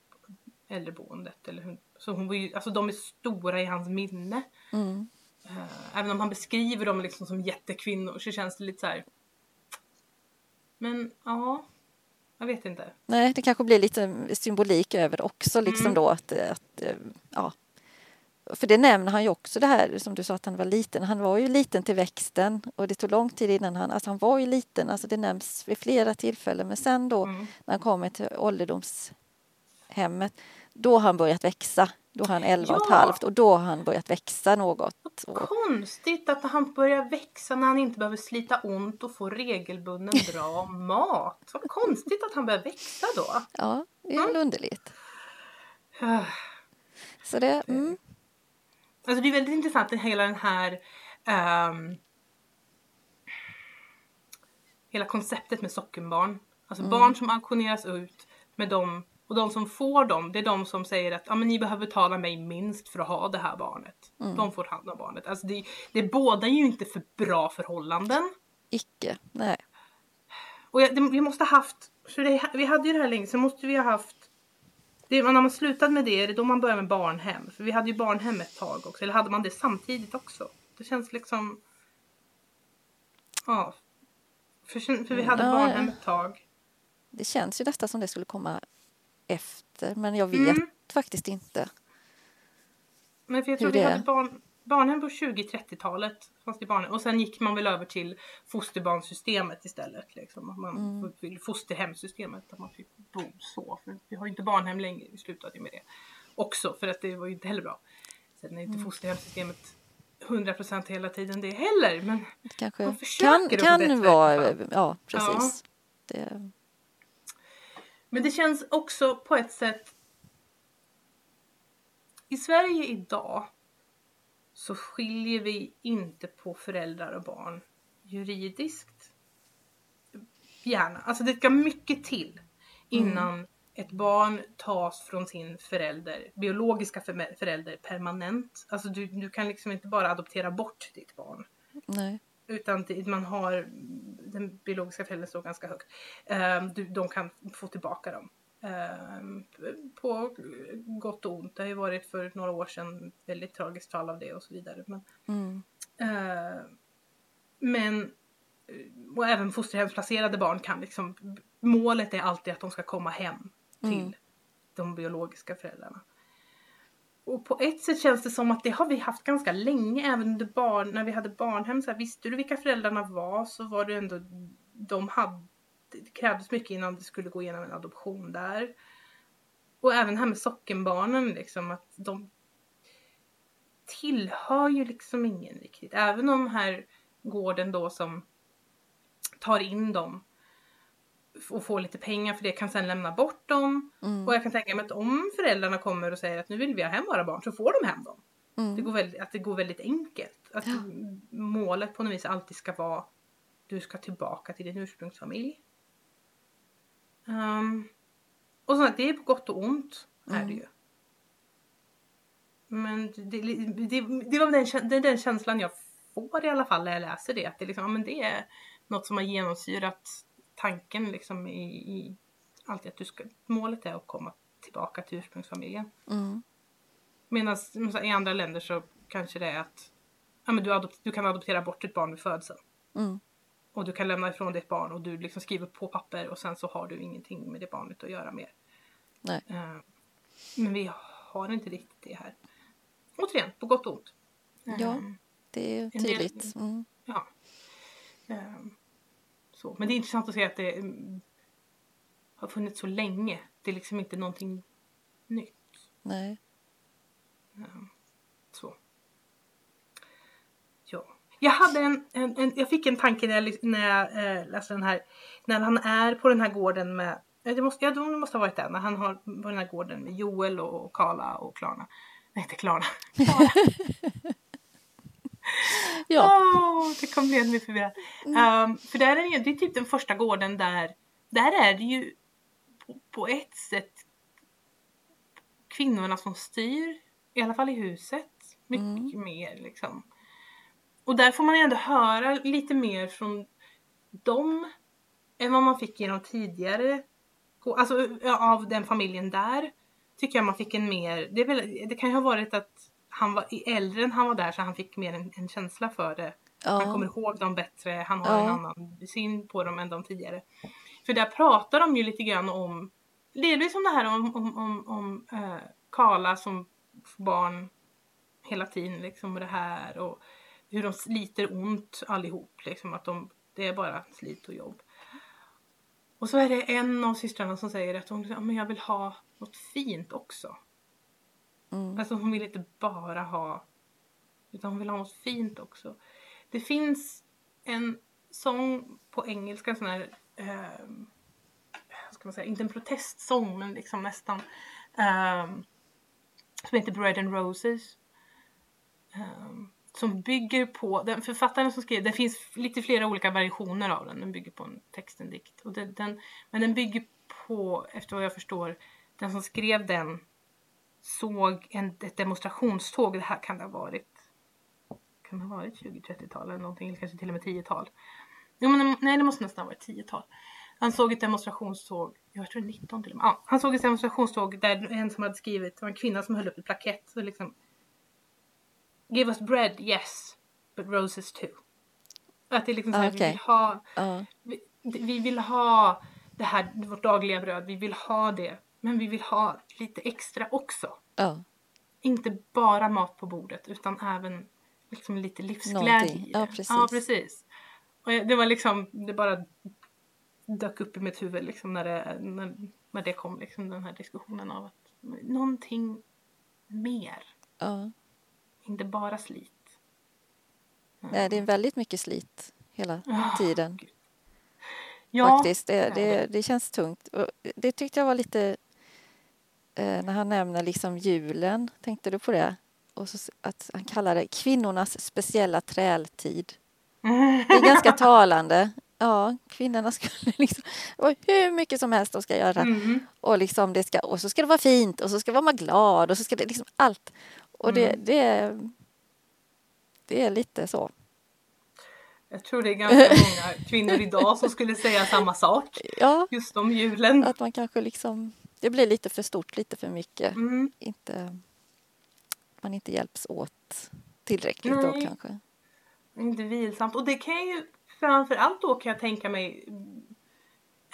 äldreboendet. Eller hur, så hon var ju, alltså de är stora i hans minne. mm. Eh, även om han beskriver dem liksom som jättekvinnor så känns det lite så här. Men ja, jag vet inte. Nej, det kanske blir lite symbolik över det också liksom Mm. då att, att eh, ja. För det nämner han ju också det här som du sa att han var liten. Han var ju liten till växten och det tog lång tid innan han, alltså han var ju liten, alltså det nämns vid flera tillfällen. Men sen då Mm. när han kommer till ålderdomshemmet, då har han börjat växa. Då har han 11 och ett Ja. halvt och då har han börjat växa något. Och, Konstigt att han börjar växa när han inte behöver slita ont och få regelbunden bra *laughs* mat. Vad konstigt att han börjar växa då. ja, det är väl underligt. *sighs* Så det, mm, Alltså det är väldigt intressant att hela den här ehm, hela konceptet med sockenbarn. Alltså barn som auktioneras ut med dem och de som får dem, det är de som säger att ah, men ni behöver betala mig minst för att ha det här barnet. De får hand om barnet. Alltså det, det bådar ju inte för bra förhållanden. icke, nej. Och jag, det, vi måste ha haft, för det, vi hade ju det här länge, så måste vi ha haft det, när man slutade med det, är det då man börjar med barnhem? För vi hade ju barnhem ett tag också, eller hade man det samtidigt också? Det känns liksom... Ja. För, för vi hade Ja, barnhem ett tag. Det känns ju nästan som det skulle komma efter, men jag vet Mm. faktiskt inte. Men för jag tror vi hade barn... barnhem på 20-30-talet fanns det barnhem och sen gick man väl över till fosterbarnsystemet istället. Liksom. Att man Mm. fosterhemsystemet där man fick bo så. För vi har ju inte barnhem längre, vi slutade ju med det också för att det var ju inte heller bra. Sen är inte Mm. fosterhemssystemet 100% hela tiden det heller men Det kanske Man försöker kan, kan vara, ja precis. Det, Men det känns också på ett sätt... I Sverige idag så skiljer vi inte på föräldrar och barn juridiskt. Gärna. Alltså det ska mycket till innan ett barn tas från sin förälder, biologiska för- förälder permanent. Alltså du, du kan liksom inte bara adoptera bort ditt barn. nej. Utan det, man har, den biologiska föräldern står ganska högt. Ehm, de kan få tillbaka dem. Ehm, på gott och ont. Det har ju varit för några år sedan väldigt tragiskt fall av det och så vidare. Men, Mm. eh, men och även fosterhemsplacerade barn kan liksom, målet är alltid att de ska komma hem till Mm. de biologiska föräldrarna. Och på ett sätt känns det som att det har vi haft ganska länge, även under barn, när vi hade barnhem. Så här, visste du vilka föräldrarna var så var det ändå, de hade, det krävdes mycket innan det skulle gå igenom en adoption där. Och även här med sockenbarnen, liksom att de tillhör ju liksom ingen riktigt. Även om här gården då som tar in dem och får lite pengar för det kan sen lämna bort dem. Mm. Och jag kan tänka mig att om föräldrarna kommer och säger att nu vill vi ha hem våra barn så får de hem dem. Det Mm. går väldigt, att det går väldigt enkelt. Att Ja. målet på något vis alltid ska vara du ska tillbaka till din ursprungsfamilj. Um, och så att det är på gott och ont är det Mm. ju. Men det, det, det var den, det den känslan jag får i alla fall när jag läser det. Att det, liksom, men det är något som har genomsyrat tanken liksom i, i alltid att du ska, målet är att komma tillbaka till ursprungsfamiljen. Mm. Medan i andra länder så kanske det är att ja, men du, adopt, du kan adoptera bort ditt barn vid födseln. Mm. Och du kan lämna ifrån ditt barn och du liksom skriver på papper och sen så har du ingenting med det barnet att göra mer. Nej. Eh, men vi har inte riktigt det här. Återigen, på gott och ont. Eh, Ja. Det är tydligt. Mm. ja. Eh, så. Men det är intressant att se att det mm, har funnits så länge. Det är liksom inte någonting nytt. Nej. Så. Ja. Jag hade en, en, en jag fick en tanke när jag, när jag eh, läste den här. När han är på den här gården med, det måste, ja, det måste ha varit det, när han har på den här gården med Joel och Karla och Klarna. Nej, inte Klarna. *laughs* Klara. *laughs* Ja. Åh, det kom bli mig förvirrad. Um, för där är det, det är typ den första gården där, där är det ju på, på ett sätt kvinnorna som styr, i alla fall i huset, mycket mer liksom. Och där får man ju ändå höra lite mer från dem än vad man fick genom tidigare, alltså av den familjen där. Tycker jag man fick en mer, det, väl, det kan ju ha varit att han var äldre än han var där så han fick mer en, en känsla för det. Han kommer Ja. ihåg dem bättre, han har Ja. en annan syn på dem än de tidigare. För där pratar de ju lite grann om, delvis om det här om, om, om, om eh, Karla som barn hela tiden liksom och det här och hur de sliter ont allihop liksom att de, det är bara slit och jobb. Och så är det en av systrarna som säger att hon ja, men jag vill ha något fint också. Mm. Alltså hon vill inte bara ha utan hon vill ha något fint också. Det finns en sång på engelska, en sån här, eh, ska man säga, inte en protestsång men liksom nästan. Eh, som heter Bread and Roses. Eh, som bygger på, den författaren som skrev, det finns lite flera olika variationer av den, den bygger på en text, en dikt. Och det, den, men den bygger på, efter vad jag förstår, den som skrev den såg en, ett demonstrationståg, det här kan det ha varit kan det ha varit 20-30-tal eller någonting, eller kanske till och med 10-tal. Jo, men, nej, det måste nästan ha varit 10-tal. Han såg ett demonstrationståg, jag tror det är 19 till och med. Ja, han såg ett demonstrationståg där en som hade skrivit, det var en kvinna som höll upp ett plakett. Så liksom, Give us bread, yes, but roses too. Att det är liksom så här, Ah, vi vill ha Ja. vi, vi vill ha det här, vårt dagliga bröd, vi vill ha det. Men vi vill ha lite extra också. Ja. Inte bara mat på bordet utan även liksom lite livsglädje i Ja, precis. Ja, precis. Och det var liksom, det bara dök upp i mitt huvud liksom när det, när, när det kom liksom den här diskussionen av att någonting mer, Ja. inte bara slit. Nej, det är väldigt mycket slit hela Ah, tiden. Gud. Ja, faktiskt. Det, det, det känns tungt. Och det tyckte jag var lite... Eh, när han nämner liksom julen, tänkte du på det? Och så, att han kallar det kvinnornas speciella trältid. Det är ganska *laughs* talande. Ja, kvinnorna skulle *laughs* liksom... Hur mycket som helst de ska göra. Mm. Och, liksom det ska, och så ska det vara fint och så ska man vara glad och så ska det liksom allt. Och det, Mm. det, är- det är lite så. Jag tror det är ganska många kvinnor idag som skulle säga samma sak. *laughs* Ja, Just om julen. att man kanske liksom... Det blir lite för stort, lite för mycket. Mm. inte, man inte hjälps åt tillräckligt då Nej. kanske. Inte vilsamt. Och det kan jag ju framförallt då kan jag tänka mig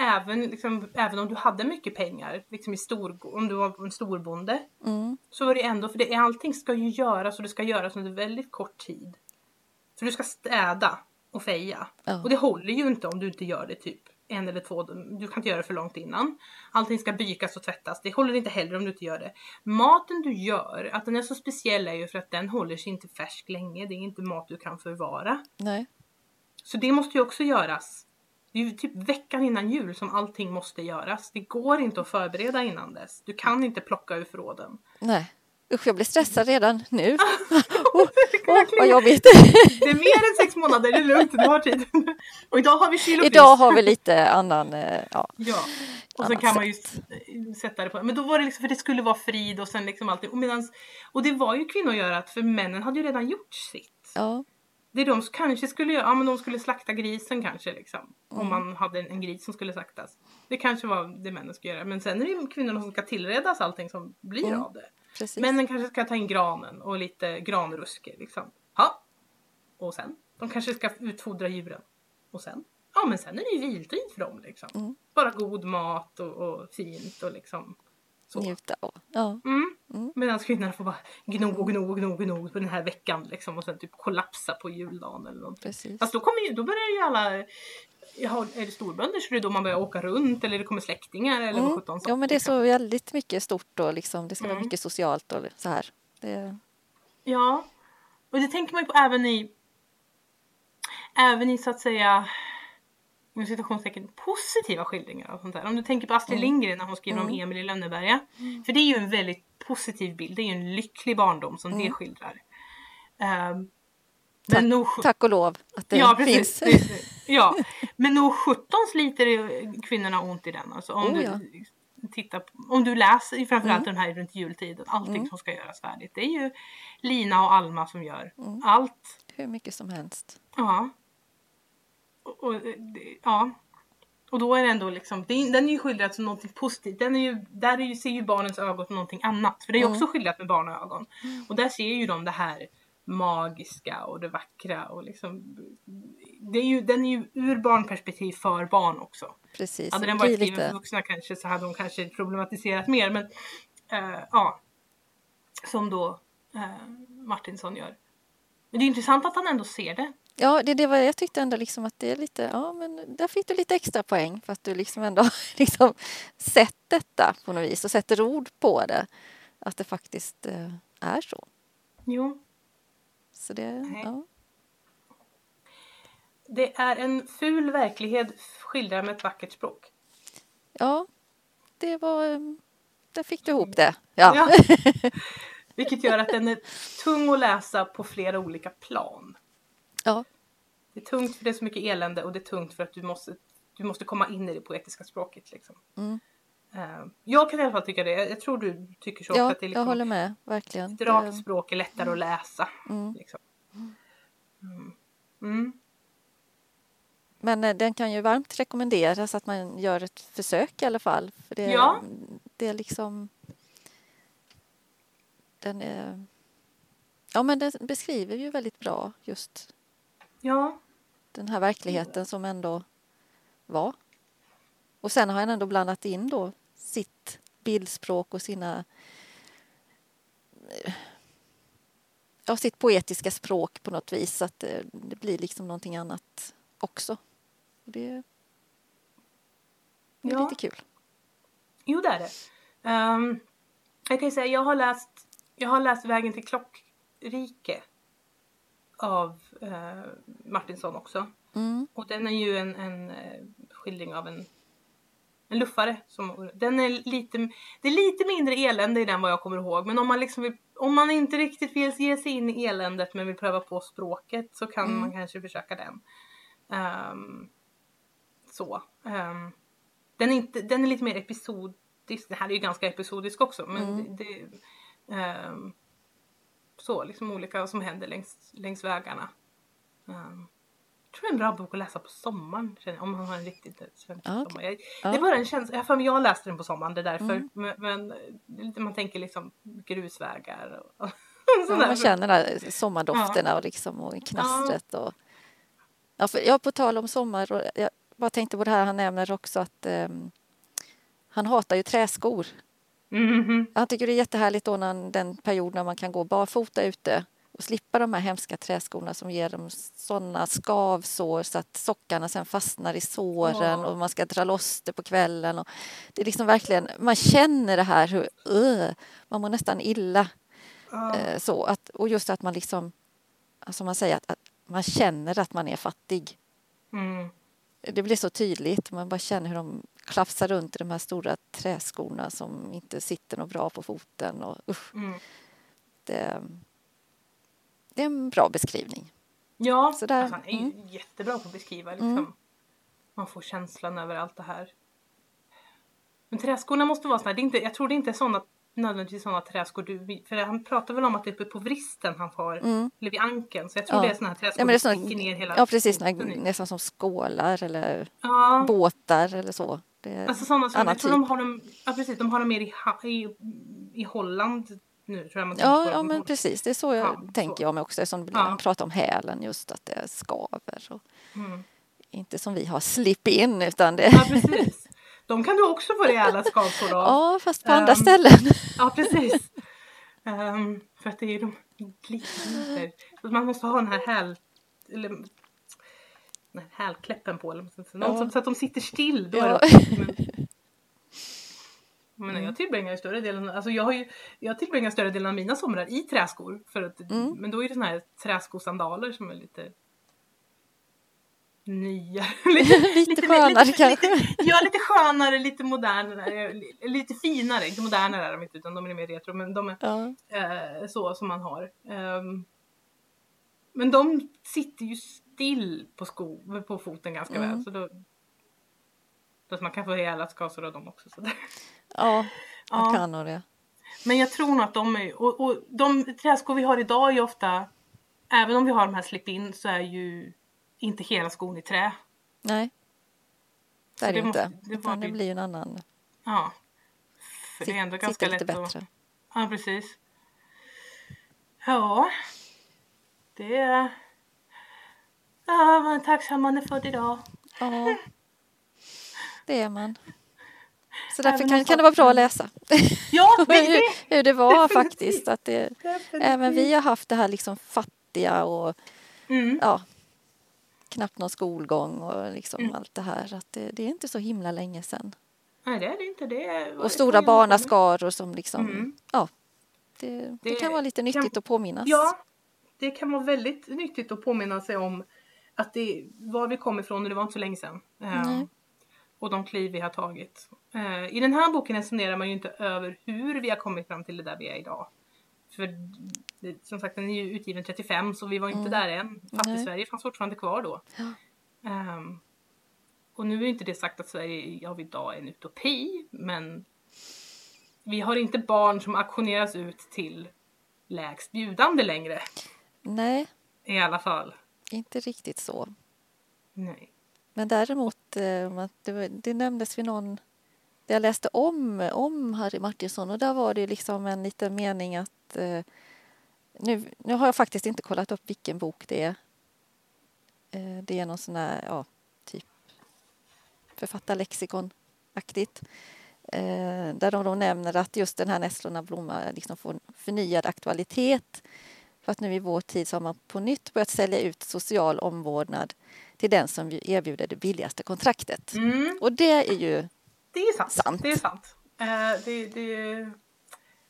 även, liksom, även om du hade mycket pengar, liksom i stor, om du var en storbonde, Mm, så var det ändå, för det, allting ska ju göras och det ska göras under väldigt kort tid. För du ska städa och feja. Ja. Och det håller ju inte om du inte gör det typ en eller två, du kan inte göra det för långt innan. Allting ska bykas och tvättas, det håller inte heller om du inte gör det. Maten du gör, att den är så speciell är ju för att den håller sig inte färsk länge, det är inte mat du kan förvara. nej, Så det måste ju också göras. Det är ju typ veckan innan jul som allting måste göras. Det går inte att förbereda innan dess. Du kan inte plocka ur förråden. nej. Usch, jag blir stressad redan nu. *laughs* *laughs* oh, Åh, vad jobbigt. Det är mer än sex månader, det är lugnt, du har tid. Och idag har vi frys. Idag har vi lite annan, eh, ja, Ja. Och sen kan man ju sätta det på. Men då var det liksom för det skulle vara frid och sen liksom allting. Och, medans, och det var ju kvinnogörat för männen hade ju redan gjort sitt. ja, Det de kanske skulle göra, ja men de skulle slakta grisen kanske liksom. Mm. Om man hade en, en gris som skulle slaktas. Det kanske var det männen skulle göra. Men sen är det ju kvinnorna som ska tillredas allting som blir Mm. av det. Precis. Männen kanske ska ta in granen och lite granruske liksom. Ja. Och sen, de kanske ska utfodra djuren. Och sen, ja men sen är det ju viltid för dem liksom. Mm. Bara god mat och, och fint och liksom så. Njuta av. Ja, Mm. Mm. Medan kvinnorna får bara gno och gno och gno gno på den här veckan liksom och sen typ kollapsa på juldagen eller någonting. precis. Fast då, kommer ju, då börjar ju alla, jaha, är det storbönder så är det då man börjar åka runt eller det kommer släktingar eller vad Mm. sjutton som. Ja, men det är så väldigt mycket stort och liksom, det ska vara Mm. mycket socialt och så här. Det, Ja, och det tänker man ju på även i även i så att säga inom citationstecken positiva skildringar och sånt där. Om du tänker på Astrid Mm. Lindgren när hon skriver om Emil i Lönneberga. För det är ju en väldigt positiv bild, det är ju en lycklig barndom som Mm. det skildrar. Tack. men nog, tack och lov att det ja, precis. finns. Ja, men nog 17 sliter kvinnorna ont i den. Alltså, om, Oh, du, ja. tittar på, om du läser framförallt Mm. den här runt jultiden, allting Mm. som ska göras färdigt. Det är ju Lina och Alma som gör Mm. allt. Hur mycket som helst. Ja. Och, ja. Och då är det ändå liksom, den är ju skildrad som någonting positivt. Den är ju, där är ju, ser ju barnens ögon som någonting annat. För det är ju Mm. också skildrat med barnögon. Och där ser ju de det här magiska och det vackra och liksom det är ju, den är ju ur barnperspektiv för barn också. Precis. Hade den varit skriven för vuxna kanske så hade de kanske problematiserat mer men eh, ja. Som då eh, Martinsson gör. Men det är intressant att han ändå ser det. Ja, det, det var, jag tyckte ändå liksom att det är lite, ja men där fick du lite extra poäng för att du liksom ändå *laughs* liksom sett detta på något vis och sätter ord på det. Att det faktiskt eh, är så. Jo. Så det, Nej. ja. Det är en ful verklighet skildrad med ett vackert språk. ja, det var, eh, där fick du ihop det. Ja, Ja. *laughs* Vilket gör att den är tung att läsa på flera olika plan. Ja, Det är tungt för det är så mycket elände och det är tungt för att du måste, du måste komma in i det poetiska språket. Liksom. Mm. Eh, jag kan i alla fall tycka det. Jag, jag tror du tycker så. ja att det är jag liksom, håller med, verkligen. ett rakt Det- språk är lättare att läsa. Mm. Liksom. Mm. Mm. Men eh, den kan ju varmt rekommenderas att man gör ett försök i alla fall. För det, Ja. det är liksom... Den är... Ja, men den beskriver ju väldigt bra just Ja, den här verkligheten som ändå var. Och sen har han ändå blandat in då sitt bildspråk och sina... eh, ja, sitt poetiska språk på något vis så att det, det blir liksom någonting annat också. Det, det är Ja. lite kul. Jo, det är det. Ehm, jag kan ju säga, jag har läst, jag har läst Vägen till klockrike av uh, Martinsson också. Mm. Och den är ju en, en eh, skildring av en, en luffare. Som, den är lite, det är lite mindre elände i den vad jag kommer ihåg. Men om man, liksom vill, om man inte riktigt vill ge sig in i eländet men vill pröva på språket så kan Mm. man kanske försöka den. Ehm, så. ehm, den, är inte, den är lite mer episodisk. Den här är ju ganska episodisk också. Men Mm. det, det ehm, så liksom olika som händer längs, längs vägarna. Ehm, jag tror det är en bra bok att läsa på sommaren jag, om man har en riktigt svensk Ja, okej. sommar. Jag, Ja. Det är bara en känsla, jag har för mig jag läste den på sommaren, det är därför. Mm. Men, men man tänker liksom grusvägar och, och Ja, man känner där sommardofterna och, liksom, och knastret. Och, ja, för, ja, på tal om sommar, och jag bara tänkte på det här han nämner också att ehm, han hatar ju träskor. Mhm. Han tycker det är jättehärligt då när den period när man kan gå barfota ute och slippa de här hemska träskorna som ger dem sådana skavsår så att sockarna sen fastnar i såren Ja. och man ska dra loss det på kvällen. Och det är liksom verkligen, man känner det här hur uh, man mår nästan illa. Eh, så att, och just att man liksom, alltså man säger att, att man känner att man är fattig. Mm. Det blir så tydligt, man bara känner hur de klafsar runt i de här stora träskorna som inte sitter något bra på foten. Och, usch, Mm. det, det är en bra beskrivning. Ja, Så där, alltså, han är ju jättebra på att beskriva liksom. Mm. Man får känslan över allt det här. Men träskorna måste vara inte, jag tror det inte är såna, nödvändigtvis sådana träskor du, för han pratar väl om att det är uppe på vristen han har, Mm. eller vid ankeln, så jag tror Ja. det är såna här träskor Ja, men det är sticker ner hela ja precis, nästan som skålar eller Ja, båtar eller så. Det, alltså sådana som, annan jag tror typ. de har dem, ja precis, de har dem mer i, i, i Holland nu Ja, ja men precis, det är så jag Ja, tänker så. jag mig också. Som Ja. Pratar om hälen just att det skaver. Och Mm. inte som vi har slip-in utan det... Ja precis. De kan du också få rejäla *laughs* skavsår av. Ja, fast på andra Ehm, ställen. *laughs* Ja, precis. Ehm, för att det är de glider. Så man måste ha den här häl... Eller, den här hälkläppen på. Eller, så, Ja. som, så att de sitter still. Då Ja. men, *laughs* men Mm. jag tillbringar större delen, alltså jag har ju, jag tillbringar större delen av mina somrar i träskor. För att, Mm. Men då är det såna här träskosandaler som är lite nya. *laughs* *laughs* Lite skönare kanske. Lite, *laughs* ja, lite skönare, lite modernare, lite finare. Inte modernare är de inte utan de är mer retro. Men de är Ja. eh, så som man har. Ehm, men de sitter ju still på, sko, på foten ganska Mm. väl. Så då, att man kan få rejäla skavsår av dem också. Så där. ja, man Ja. kan nog det. Men jag tror nog att de är, och, och de träskor vi har idag är ju ofta, även om vi har de här slip-in så är ju inte hela skon i trä. Nej, det är det det måste- inte. det Utan det ju- blir ju en annan... Ja. För det är ändå ganska lätt bättre. att... Ja, precis. Ja. Det är... Ja, vad tacksam man är född idag. Ja, det är man. Så därför kan, kan det vara bra att läsa Ja, det *laughs* är hur, det! hur det var Definitivt. faktiskt. Att det, Definitivt. även vi har haft det här liksom fattiga och Mm. ja, knappt någon skolgång och liksom Mm. allt det här. Att det, det är inte så himla länge sedan. Nej, det är det inte. Det är... Och stora barnaskaror som liksom, Mm. ja, det, det, Det kan vara lite nyttigt kan- att påminnas. Ja, det kan vara väldigt nyttigt att påminna sig om att det, var vi kom ifrån och det var inte så länge sedan. Nej. och de kliv vi har tagit. Eh, I den här boken resonerar man ju inte över hur vi har kommit fram till det där vi är idag. För det, som sagt den är ju utgiven 35 så vi var inte Mm. där än. Fattig-Sverige fanns fortfarande kvar då. Ja. Ehm, och nu är inte det sagt att Sverige av idag är en utopi men vi har inte barn som auktioneras ut till lägst bjudande längre. Nej, I alla fall. inte riktigt så. Nej. Men däremot, eh, det, nämndes vid någon... Jag läste om, om Harry Martinsson och där var det liksom en liten mening att... eh, Nu, nu har jag faktiskt inte kollat upp vilken bok det är. Eh, Det är någon sån här, ja, typ författarlexikon-aktigt. Eh, Där de då nämner att just den här Nässlorna blomma liksom får förnyad aktualitet För att nu i vår tid så har man på nytt börjat sälja ut social omvårdnad till den som erbjuder det billigaste kontraktet. Mm, Och det är ju det är sant. Sant. Det är sant. Eh, det, det,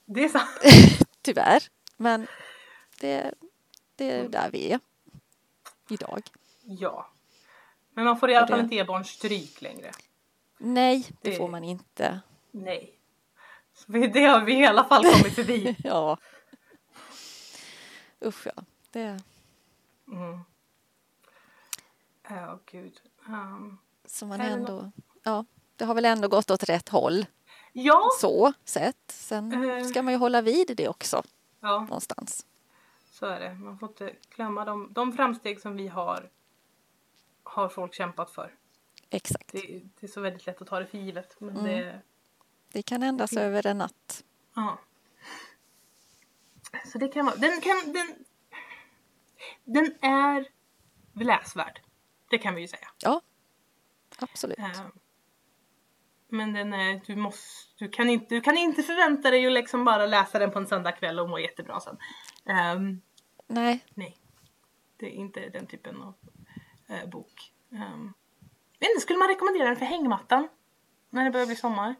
det är sant. *laughs* *laughs* tyvärr, men det, det är där vi är idag. Ja. Men man får i alla fall inte ge barn stryk längre. Nej, det Det- får man inte. Nej. Så det har vi i alla fall kommit förbi. *laughs* Ja. Usch ja. Det, Mm. Ja, gud. Um, så man ändå, ja, det har väl ändå gått åt rätt håll ja. så sett. Sen Eh. ska man ju hålla vid det också ja, någonstans. så är det. Man får inte glömma de, de framsteg som vi har har folk kämpat för. Exakt. Det, det är så väldigt lätt att ta det för givet. Men Mm. det, Det kan ändras över en natt. ja. Så det kan vara, den kan, den, den är läsvärd. Det kan vi ju säga. Ja, absolut. Eh, Men den är, du, måste, du, kan inte, du kan inte förvänta dig att liksom bara läsa den på en söndagkväll och må jättebra sen. Ehm, Nej, nej, det är inte den typen av eh, bok. Um, skulle man rekommendera den för hängmattan? När det börjar bli sommar?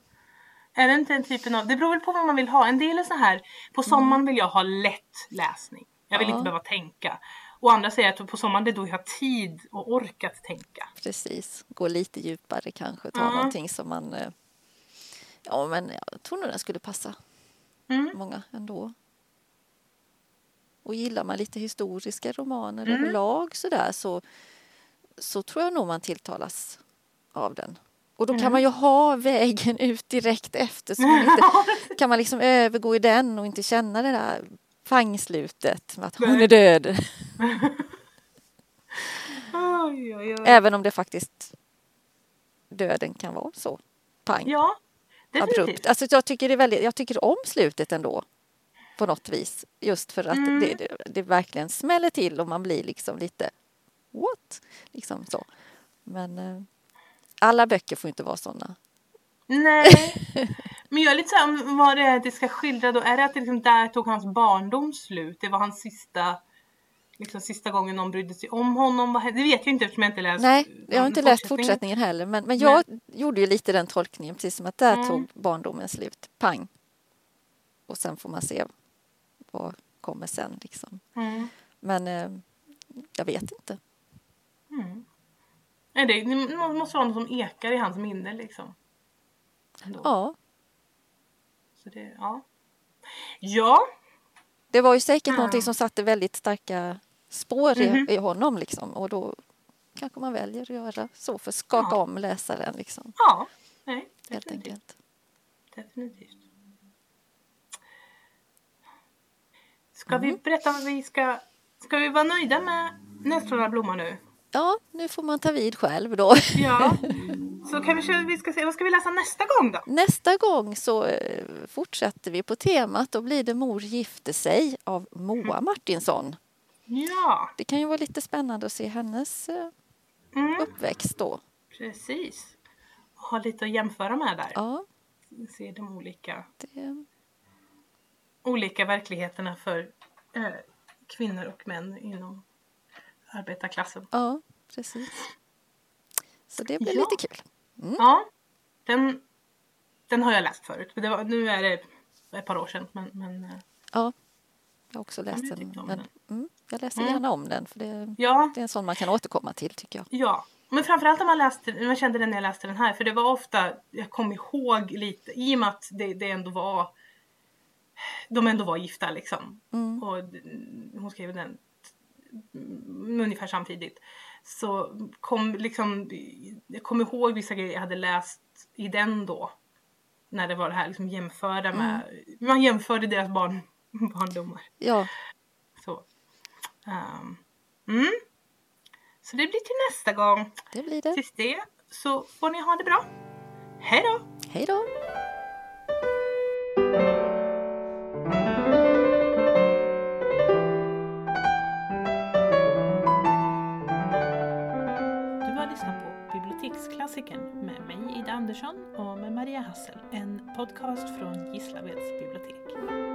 Är det inte den typen av, det beror väl på vad man vill ha. En del är så här, på sommaren vill jag ha lätt läsning. Jag vill Ja. inte behöva tänka. Och andra säger att på sommaren det är då jag har tid och ork att tänka. precis. Gå lite djupare kanske. Ta Ja. någonting som man... eh, Ja, men jag tror nog den skulle passa Mm. många ändå. Och gillar man lite historiska romaner Mm. överlag sådär så, så tror jag nog man tilltalas av den. Och då kan Mm. man ju ha vägen ut direkt efter så man *laughs* inte, kan man liksom övergå i den och inte känna det där pangslutet med att hon Nej. är död. *laughs* Oj, oj, oj. Även om det faktiskt döden kan vara så pang, Ja, definitivt. abrupt. Alltså jag tycker, det är väldigt, jag tycker om slutet ändå på något vis. Just för att Mm. det, det, det verkligen smäller till och man blir liksom lite what? Liksom så. Men eh, alla böcker får inte vara sådana. Nej. *laughs* Men jag är lite såhär, om vad det är det ska skildra då. Är det att det liksom där tog hans barndom slut? Det var hans sista, liksom sista gången någon brydde sig om honom. Det vet jag inte eftersom jag inte läst Nej, jag har inte läst fortsättningen. heller. Men, men jag gjorde ju lite den tolkningen, precis som att där Mm. tog barndomen slut. Pang. Och sen får man se vad kommer sen. Liksom. Mm. Men eh, jag vet inte. Mm. Nej, det, det måste vara något som ekar i hans minne liksom. Ändå. Ja, Så det, ja. Ja. det var ju säkert Ja. någonting som satte väldigt starka spår i, Mhm. i honom. Liksom. Och då kanske man väljer att göra så för att skaka Ja. om läsaren. Liksom, Ja. Nej, helt definitivt. enkelt. definitivt. Ska vi Mm. berätta vad vi ska... Ska vi vara nöjda med Nässlorna blommar nu? Ja, nu får man ta vid själv då. Ja. *laughs* Så kan vi, ska se, vad ska vi läsa nästa gång då? Nästa gång så eh, fortsätter vi på temat. Då blir det Mor gifte sig av Moa Martinsson. Ja, Det kan ju vara lite spännande att se hennes eh, mm, uppväxt då. precis. Ha lite att jämföra med där. Ja, Se de olika, det, olika verkligheterna för eh, kvinnor och män inom arbetarklassen. ja precis. Så det blir Ja. lite kul. Ja, den, den har jag läst förut. Det var, nu är det ett par år sedan. Men, men eh, Ja, jag har också läst jag den. Men, den. mm, jag läser Mm. gärna om den för det, ja, det är en sån man kan återkomma till tycker jag. Ja, men framförallt om man läste, man kände det när jag läste den här, för det var ofta, jag kom ihåg lite, i och med att det, det ändå var, de ändå var gifta liksom. Mm. Och hon skrev den mm, ungefär samtidigt. Så kom liksom, jag kom ihåg vissa grejer jag hade läst i den då. När det var det här liksom jämförda med, man jämförde deras barn, *laughs* barndomar. Ja, Så. Ehm, mm. Så det blir till nästa gång. det blir det. Tills det så får ni ha det bra. Hej då! Hej då! Klassikern med mig Ida Andersson och med Maria Hassel. En podcast från Gislaveds bibliotek.